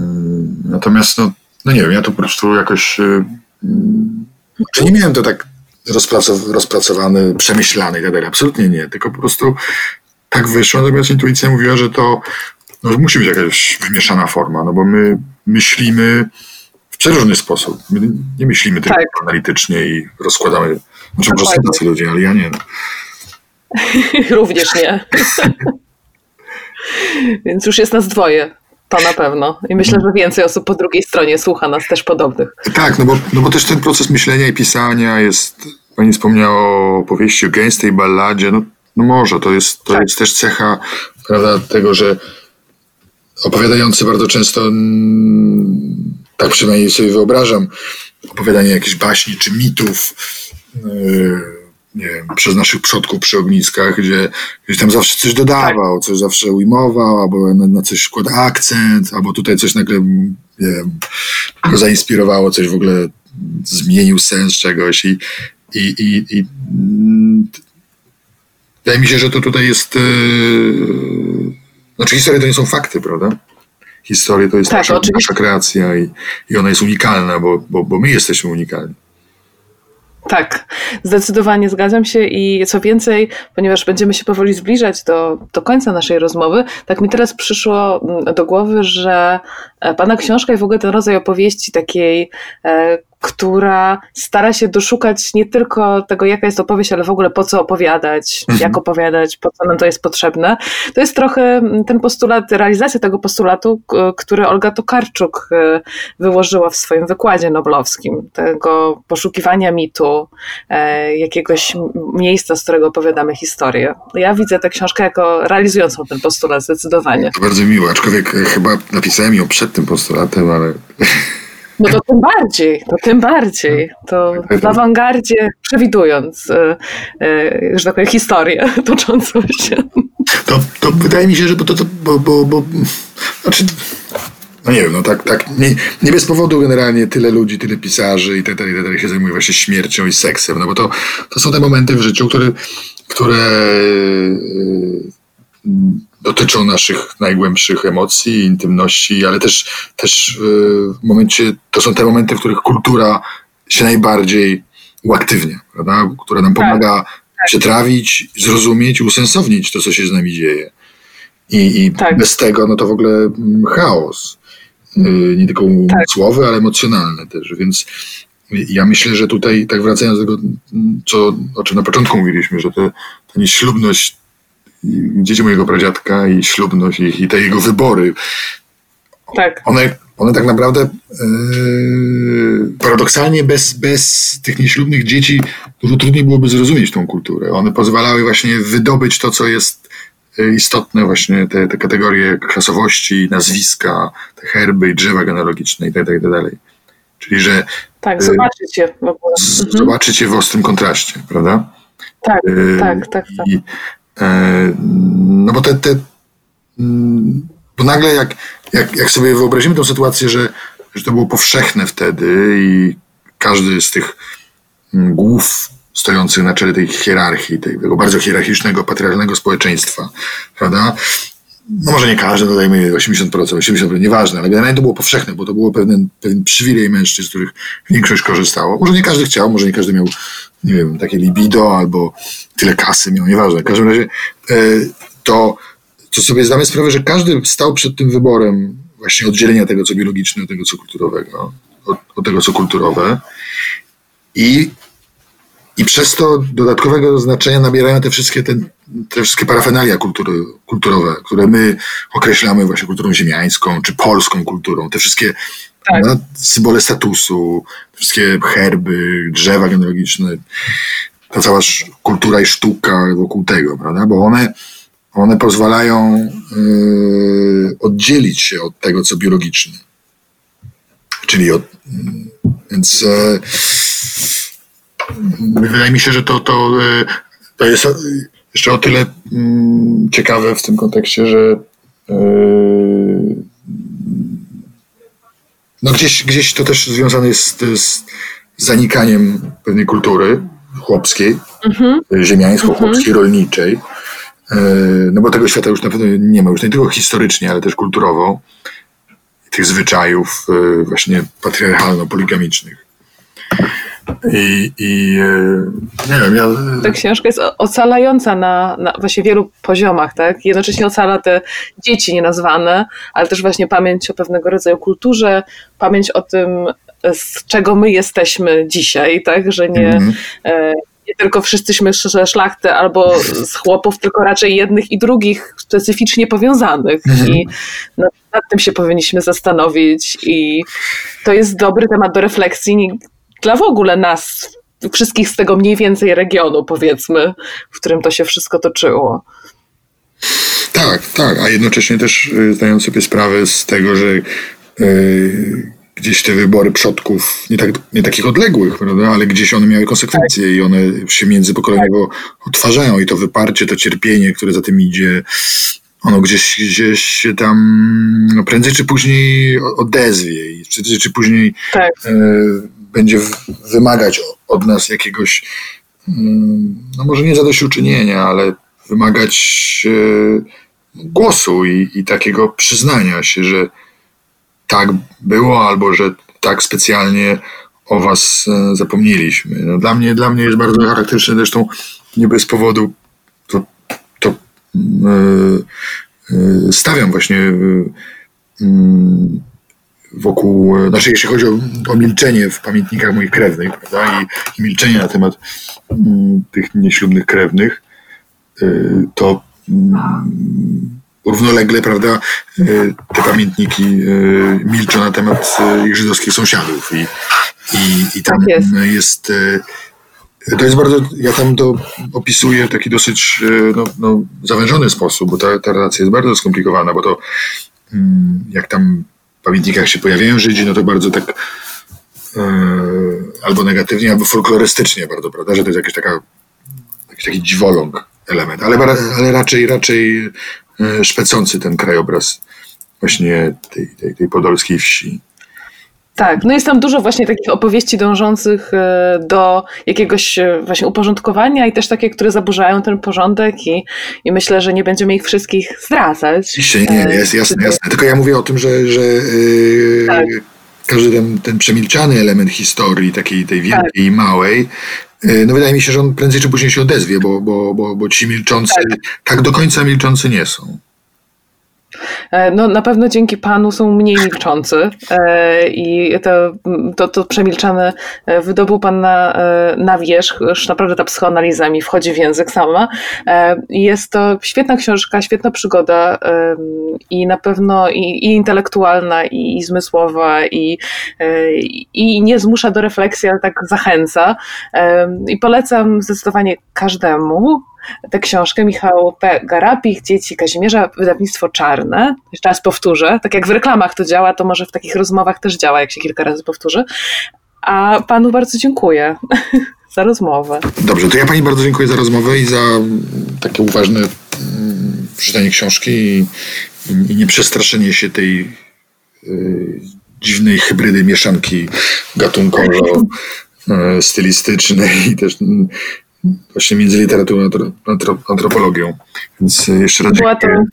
E, natomiast, no, no nie wiem, ja to po prostu jakoś, e, czy nie miałem to tak rozpracow rozpracowane, przemyślane i tak dalej. Absolutnie nie, tylko po prostu tak wyszło, natomiast intuicja mówiła, że to no, musi być jakaś wymieszana forma, no bo my myślimy w przeróżny sposób. My nie myślimy tylko tak. analitycznie i rozkładamy znaczy, może są tacy ludzie, ale ja nie. Również nie. Więc już jest nas dwoje. To na pewno. I myślę, że więcej osób po drugiej stronie słucha nas też podobnych. Tak, no bo, no bo też ten proces myślenia i pisania jest. Pani wspomniała o powieści o gęstej balladzie. No, no może, to jest, to tak. jest też cecha prawda, tego, że opowiadający bardzo często, mm, tak przynajmniej sobie wyobrażam, opowiadanie jakichś baśni czy mitów, nie wiem, przez naszych przodków przy ogniskach, gdzie gdzieś tam zawsze coś dodawał, coś zawsze ujmował, albo na, na coś składa akcent, albo tutaj coś nagle nie wiem, go zainspirowało, coś w ogóle zmienił sens czegoś i, i, i, i mm, wydaje mi się, że to tutaj jest yy, znaczy historie to nie są fakty, prawda? Historie to jest tak, nasza, nasza, kreacja i, i ona jest unikalna, bo, bo, bo my jesteśmy unikalni. Tak, zdecydowanie zgadzam się i co więcej, ponieważ będziemy się powoli zbliżać do, do końca naszej rozmowy, tak mi teraz przyszło mm, do głowy, że Pana książka i w ogóle ten rodzaj opowieści takiej e, która stara się doszukać nie tylko tego, jaka jest opowieść, ale w ogóle po co opowiadać, mhm. jak opowiadać, po co nam to jest potrzebne. To jest trochę ten postulat, realizacja tego postulatu, który Olga Tokarczuk e, wyłożyła w swoim wykładzie noblowskim, tego poszukiwania mitu, e, jakiegoś miejsca, z którego opowiadamy historię. Ja widzę tę książkę jako realizującą ten postulat zdecydowanie. To bardzo miło, aczkolwiek chyba napisałem ją przed tym postulatem, ale no to tym bardziej, to tym bardziej. To w awangardzie przewidując, e, e, że tak powiem, historię toczącą się. To, to wydaje mi się, że bo to, to bo, bo, bo znaczy, no nie wiem, no tak, tak nie, nie bez powodu generalnie tyle ludzi, tyle pisarzy i tak dalej, tak się zajmuje właśnie śmiercią i seksem, no bo to, to są te momenty w życiu, które, które dotyczą naszych najgłębszych emocji, intymności, ale też, też y, w momencie, to są te momenty, w których kultura się najbardziej uaktywnia, prawda? która nam tak, pomaga tak. przetrawić, zrozumieć, usensownić to, co się z nami dzieje. I, i tak. bez tego, no to w ogóle mm, chaos. Y, nie tylko umysłowy, tak. ale emocjonalny też. Więc ja myślę, że tutaj, tak wracając do tego, co, o czym na początku mówiliśmy, że ta nieślubność dzieci mojego pradziadka i ślubność ich i te jego wybory. Tak. One, one tak naprawdę yy, paradoksalnie bez, bez tych nieślubnych dzieci dużo trudniej byłoby zrozumieć tą kulturę. One pozwalały właśnie wydobyć to, co jest e, istotne, właśnie te, te kategorie klasowości, nazwiska, te herby i drzewa genealogiczne itd. Tak itd. Tak Czyli, że. Tak, zobaczycie w ogóle. Zobaczycie w ostrym kontraście, prawda? Tak, tak, tak. tak. I, E, no bo te, te mm, bo nagle jak, jak, jak sobie wyobrazimy tę sytuację, że, że to było powszechne wtedy i każdy z tych mm, głów stojących na czele tej hierarchii, tego bardzo hierarchicznego, patriarchalnego społeczeństwa, prawda? No może nie każdy, dodajmy 80%, 80%, nieważne, ale generalnie to było powszechne, bo to było pewien, pewien przywilej mężczyzn, z których większość korzystało. Może nie każdy chciał, może nie każdy miał nie wiem, takie libido albo tyle kasy miał, nieważne. W każdym razie e, to, to sobie zdamy sprawę, że każdy stał przed tym wyborem właśnie oddzielenia tego, co biologiczne, od tego, co kulturowego, od, od tego, co kulturowe. I, I przez to dodatkowego znaczenia nabierają te wszystkie, te, te wszystkie parafenalia kultury, kulturowe, które my określamy właśnie kulturą ziemiańską, czy polską kulturą. Te wszystkie tak. no, symbole statusu, wszystkie herby, drzewa genealogiczne. ta cała kultura i sztuka wokół tego, prawda? Bo one, one pozwalają yy, oddzielić się od tego, co biologiczne. Czyli od, yy, więc yy, wydaje mi się, że to, to, yy, to jest jeszcze o tyle mm, ciekawe w tym kontekście, że yy, no gdzieś, gdzieś to też związane jest z zanikaniem pewnej kultury chłopskiej, mhm. ziemiańsko-chłopskiej, mhm. rolniczej. E, no bo tego świata już na pewno nie ma, już nie tylko historycznie, ale też kulturowo. Tych zwyczajów właśnie patriarchalno-poligamicznych. I, i e, nie wiem, ja... Ta książka jest ocalająca na, na właśnie wielu poziomach, tak? Jednocześnie ocala te dzieci nienazwane, ale też właśnie pamięć o pewnego rodzaju kulturze, pamięć o tym, z czego my jesteśmy dzisiaj, tak? Że nie, mm -hmm. nie tylko wszyscyśmy ze szlachty albo z chłopów, tylko raczej jednych i drugich specyficznie powiązanych. -hmm. I nad, nad tym się powinniśmy zastanowić. I to jest dobry temat do refleksji dla w ogóle nas, wszystkich z tego mniej więcej regionu, powiedzmy, w którym to się wszystko toczyło. Tak, tak, a jednocześnie też y, zdając sobie sprawę z tego, że yy, gdzieś te wybory przodków, nie, tak, nie takich odległych, prawda, ale gdzieś one miały konsekwencje tak. i one się międzypokoleniowo tak. odtwarzają i to wyparcie, to cierpienie, które za tym idzie, ono gdzieś, gdzieś się tam no prędzej czy później odezwie i prędzej czy później tak. e, będzie wymagać od nas jakiegoś, mm, no może nie zadośćuczynienia, ale wymagać e, głosu i, i takiego przyznania się, że tak było, albo że tak specjalnie o was e, zapomnieliśmy. No dla, mnie, dla mnie jest bardzo charakterystyczne, zresztą nie bez powodu to, to yy, stawiam właśnie yy, wokół, znaczy jeśli chodzi o, o, milczenie w pamiętnikach moich krewnych, prawda, i, i milczenie na temat yy, tych nieślubnych krewnych, to równolegle, prawda, e, te pamiętniki e, milczą na temat e, ich żydowskich sąsiadów i, i, i tam tak jest. jest to jest bardzo, ja tam to opisuję w taki dosyć no, no, zawężony sposób, bo ta, ta relacja jest bardzo skomplikowana, bo to mm, jak tam pamiętnikach się pojawiają Żydzi, no to bardzo tak albo negatywnie, albo folklorystycznie bardzo, prawda, że to jest jakiś, taka, jakiś taki dziwoląg element, ale, ale raczej, raczej E, szpecący ten krajobraz właśnie tej, tej, tej podolskiej wsi. Tak, no jest tam dużo właśnie takich opowieści dążących e, do jakiegoś e, właśnie uporządkowania i też takie, które zaburzają ten porządek i, i myślę, że nie będziemy ich wszystkich zdradzać. Oczywiście, nie, nie, jest jasne, jasne. Tylko ja mówię o tym, że, że yy, tak. każdy ten, ten przemilczany element historii, takiej tej wielkiej tak. i małej, E, no wydaje mi się, że on prędzej czy później się odezwie, bo, bo, bo, bo ci milczący tak. tak do końca milczący nie są. E, no, na pewno dzięki Panu są mniej milczący e, i to, to, to przemilczane e, wydobył Pan na, na wierzch, już naprawdę ta psychoanaliza mi wchodzi w język sama. Jest to świetna książka, świetna przygoda i na pewno i, i intelektualna, i, i zmysłowa, i, i nie zmusza do refleksji, ale tak zachęca. I polecam zdecydowanie każdemu, tę książkę Michał P. Garapich, Dzieci Kazimierza, wydawnictwo Czarne. Jeszcze raz powtórzę, tak jak w reklamach to działa, to może w takich rozmowach też działa, jak się kilka razy powtórzy. A panu bardzo dziękuję za rozmowę. Dobrze, to ja pani bardzo dziękuję za rozmowę i za takie uważne mm, przeczytanie książki i, i nieprzestraszenie się tej y, dziwnej hybrydy mieszanki gatunkowo-stylistycznej y, i też właśnie między literaturą a antropologią. Więc jeszcze raz Była dziękuję.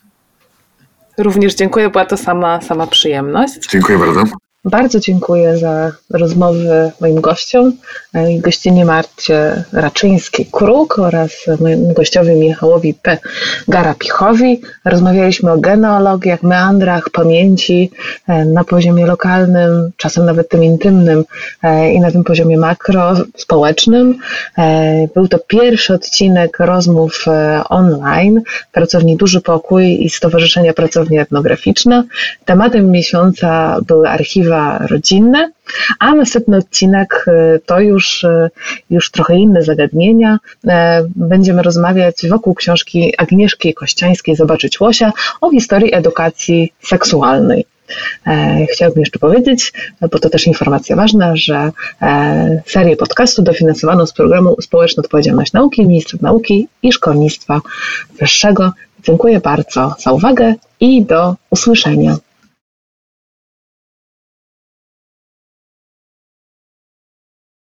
To, również dziękuję, była to sama, sama przyjemność. Dziękuję bardzo. Bardzo dziękuję za rozmowę moim gościom, e, gościnie Marcie Raczyńskiej-Kruk oraz mojemu gościowi Michałowi P. Garapichowi. Rozmawialiśmy o genealogiach, meandrach, pamięci e, na poziomie lokalnym, czasem nawet tym intymnym e, i na tym poziomie makro, społecznym. Był to pierwszy odcinek rozmów online Pracowni Duży Pokój i Stowarzyszenia Pracownia Etnograficzna. Tematem miesiąca były archiwa perspektywa rodzinna, a następny odcinek to już, już trochę inne zagadnienia. Będziemy rozmawiać wokół książki Agnieszki Kościańskiej Zobaczyć Łosia o historii edukacji seksualnej. E, chciałabym jeszcze powiedzieć, bo to też informacja ważna, że e, serię podcastu dofinansowano z programu Społeczna Odpowiedzialność Nauki Ministra Nauki i Szkolnictwa Wyższego. Dziękuję bardzo za uwagę i do usłyszenia.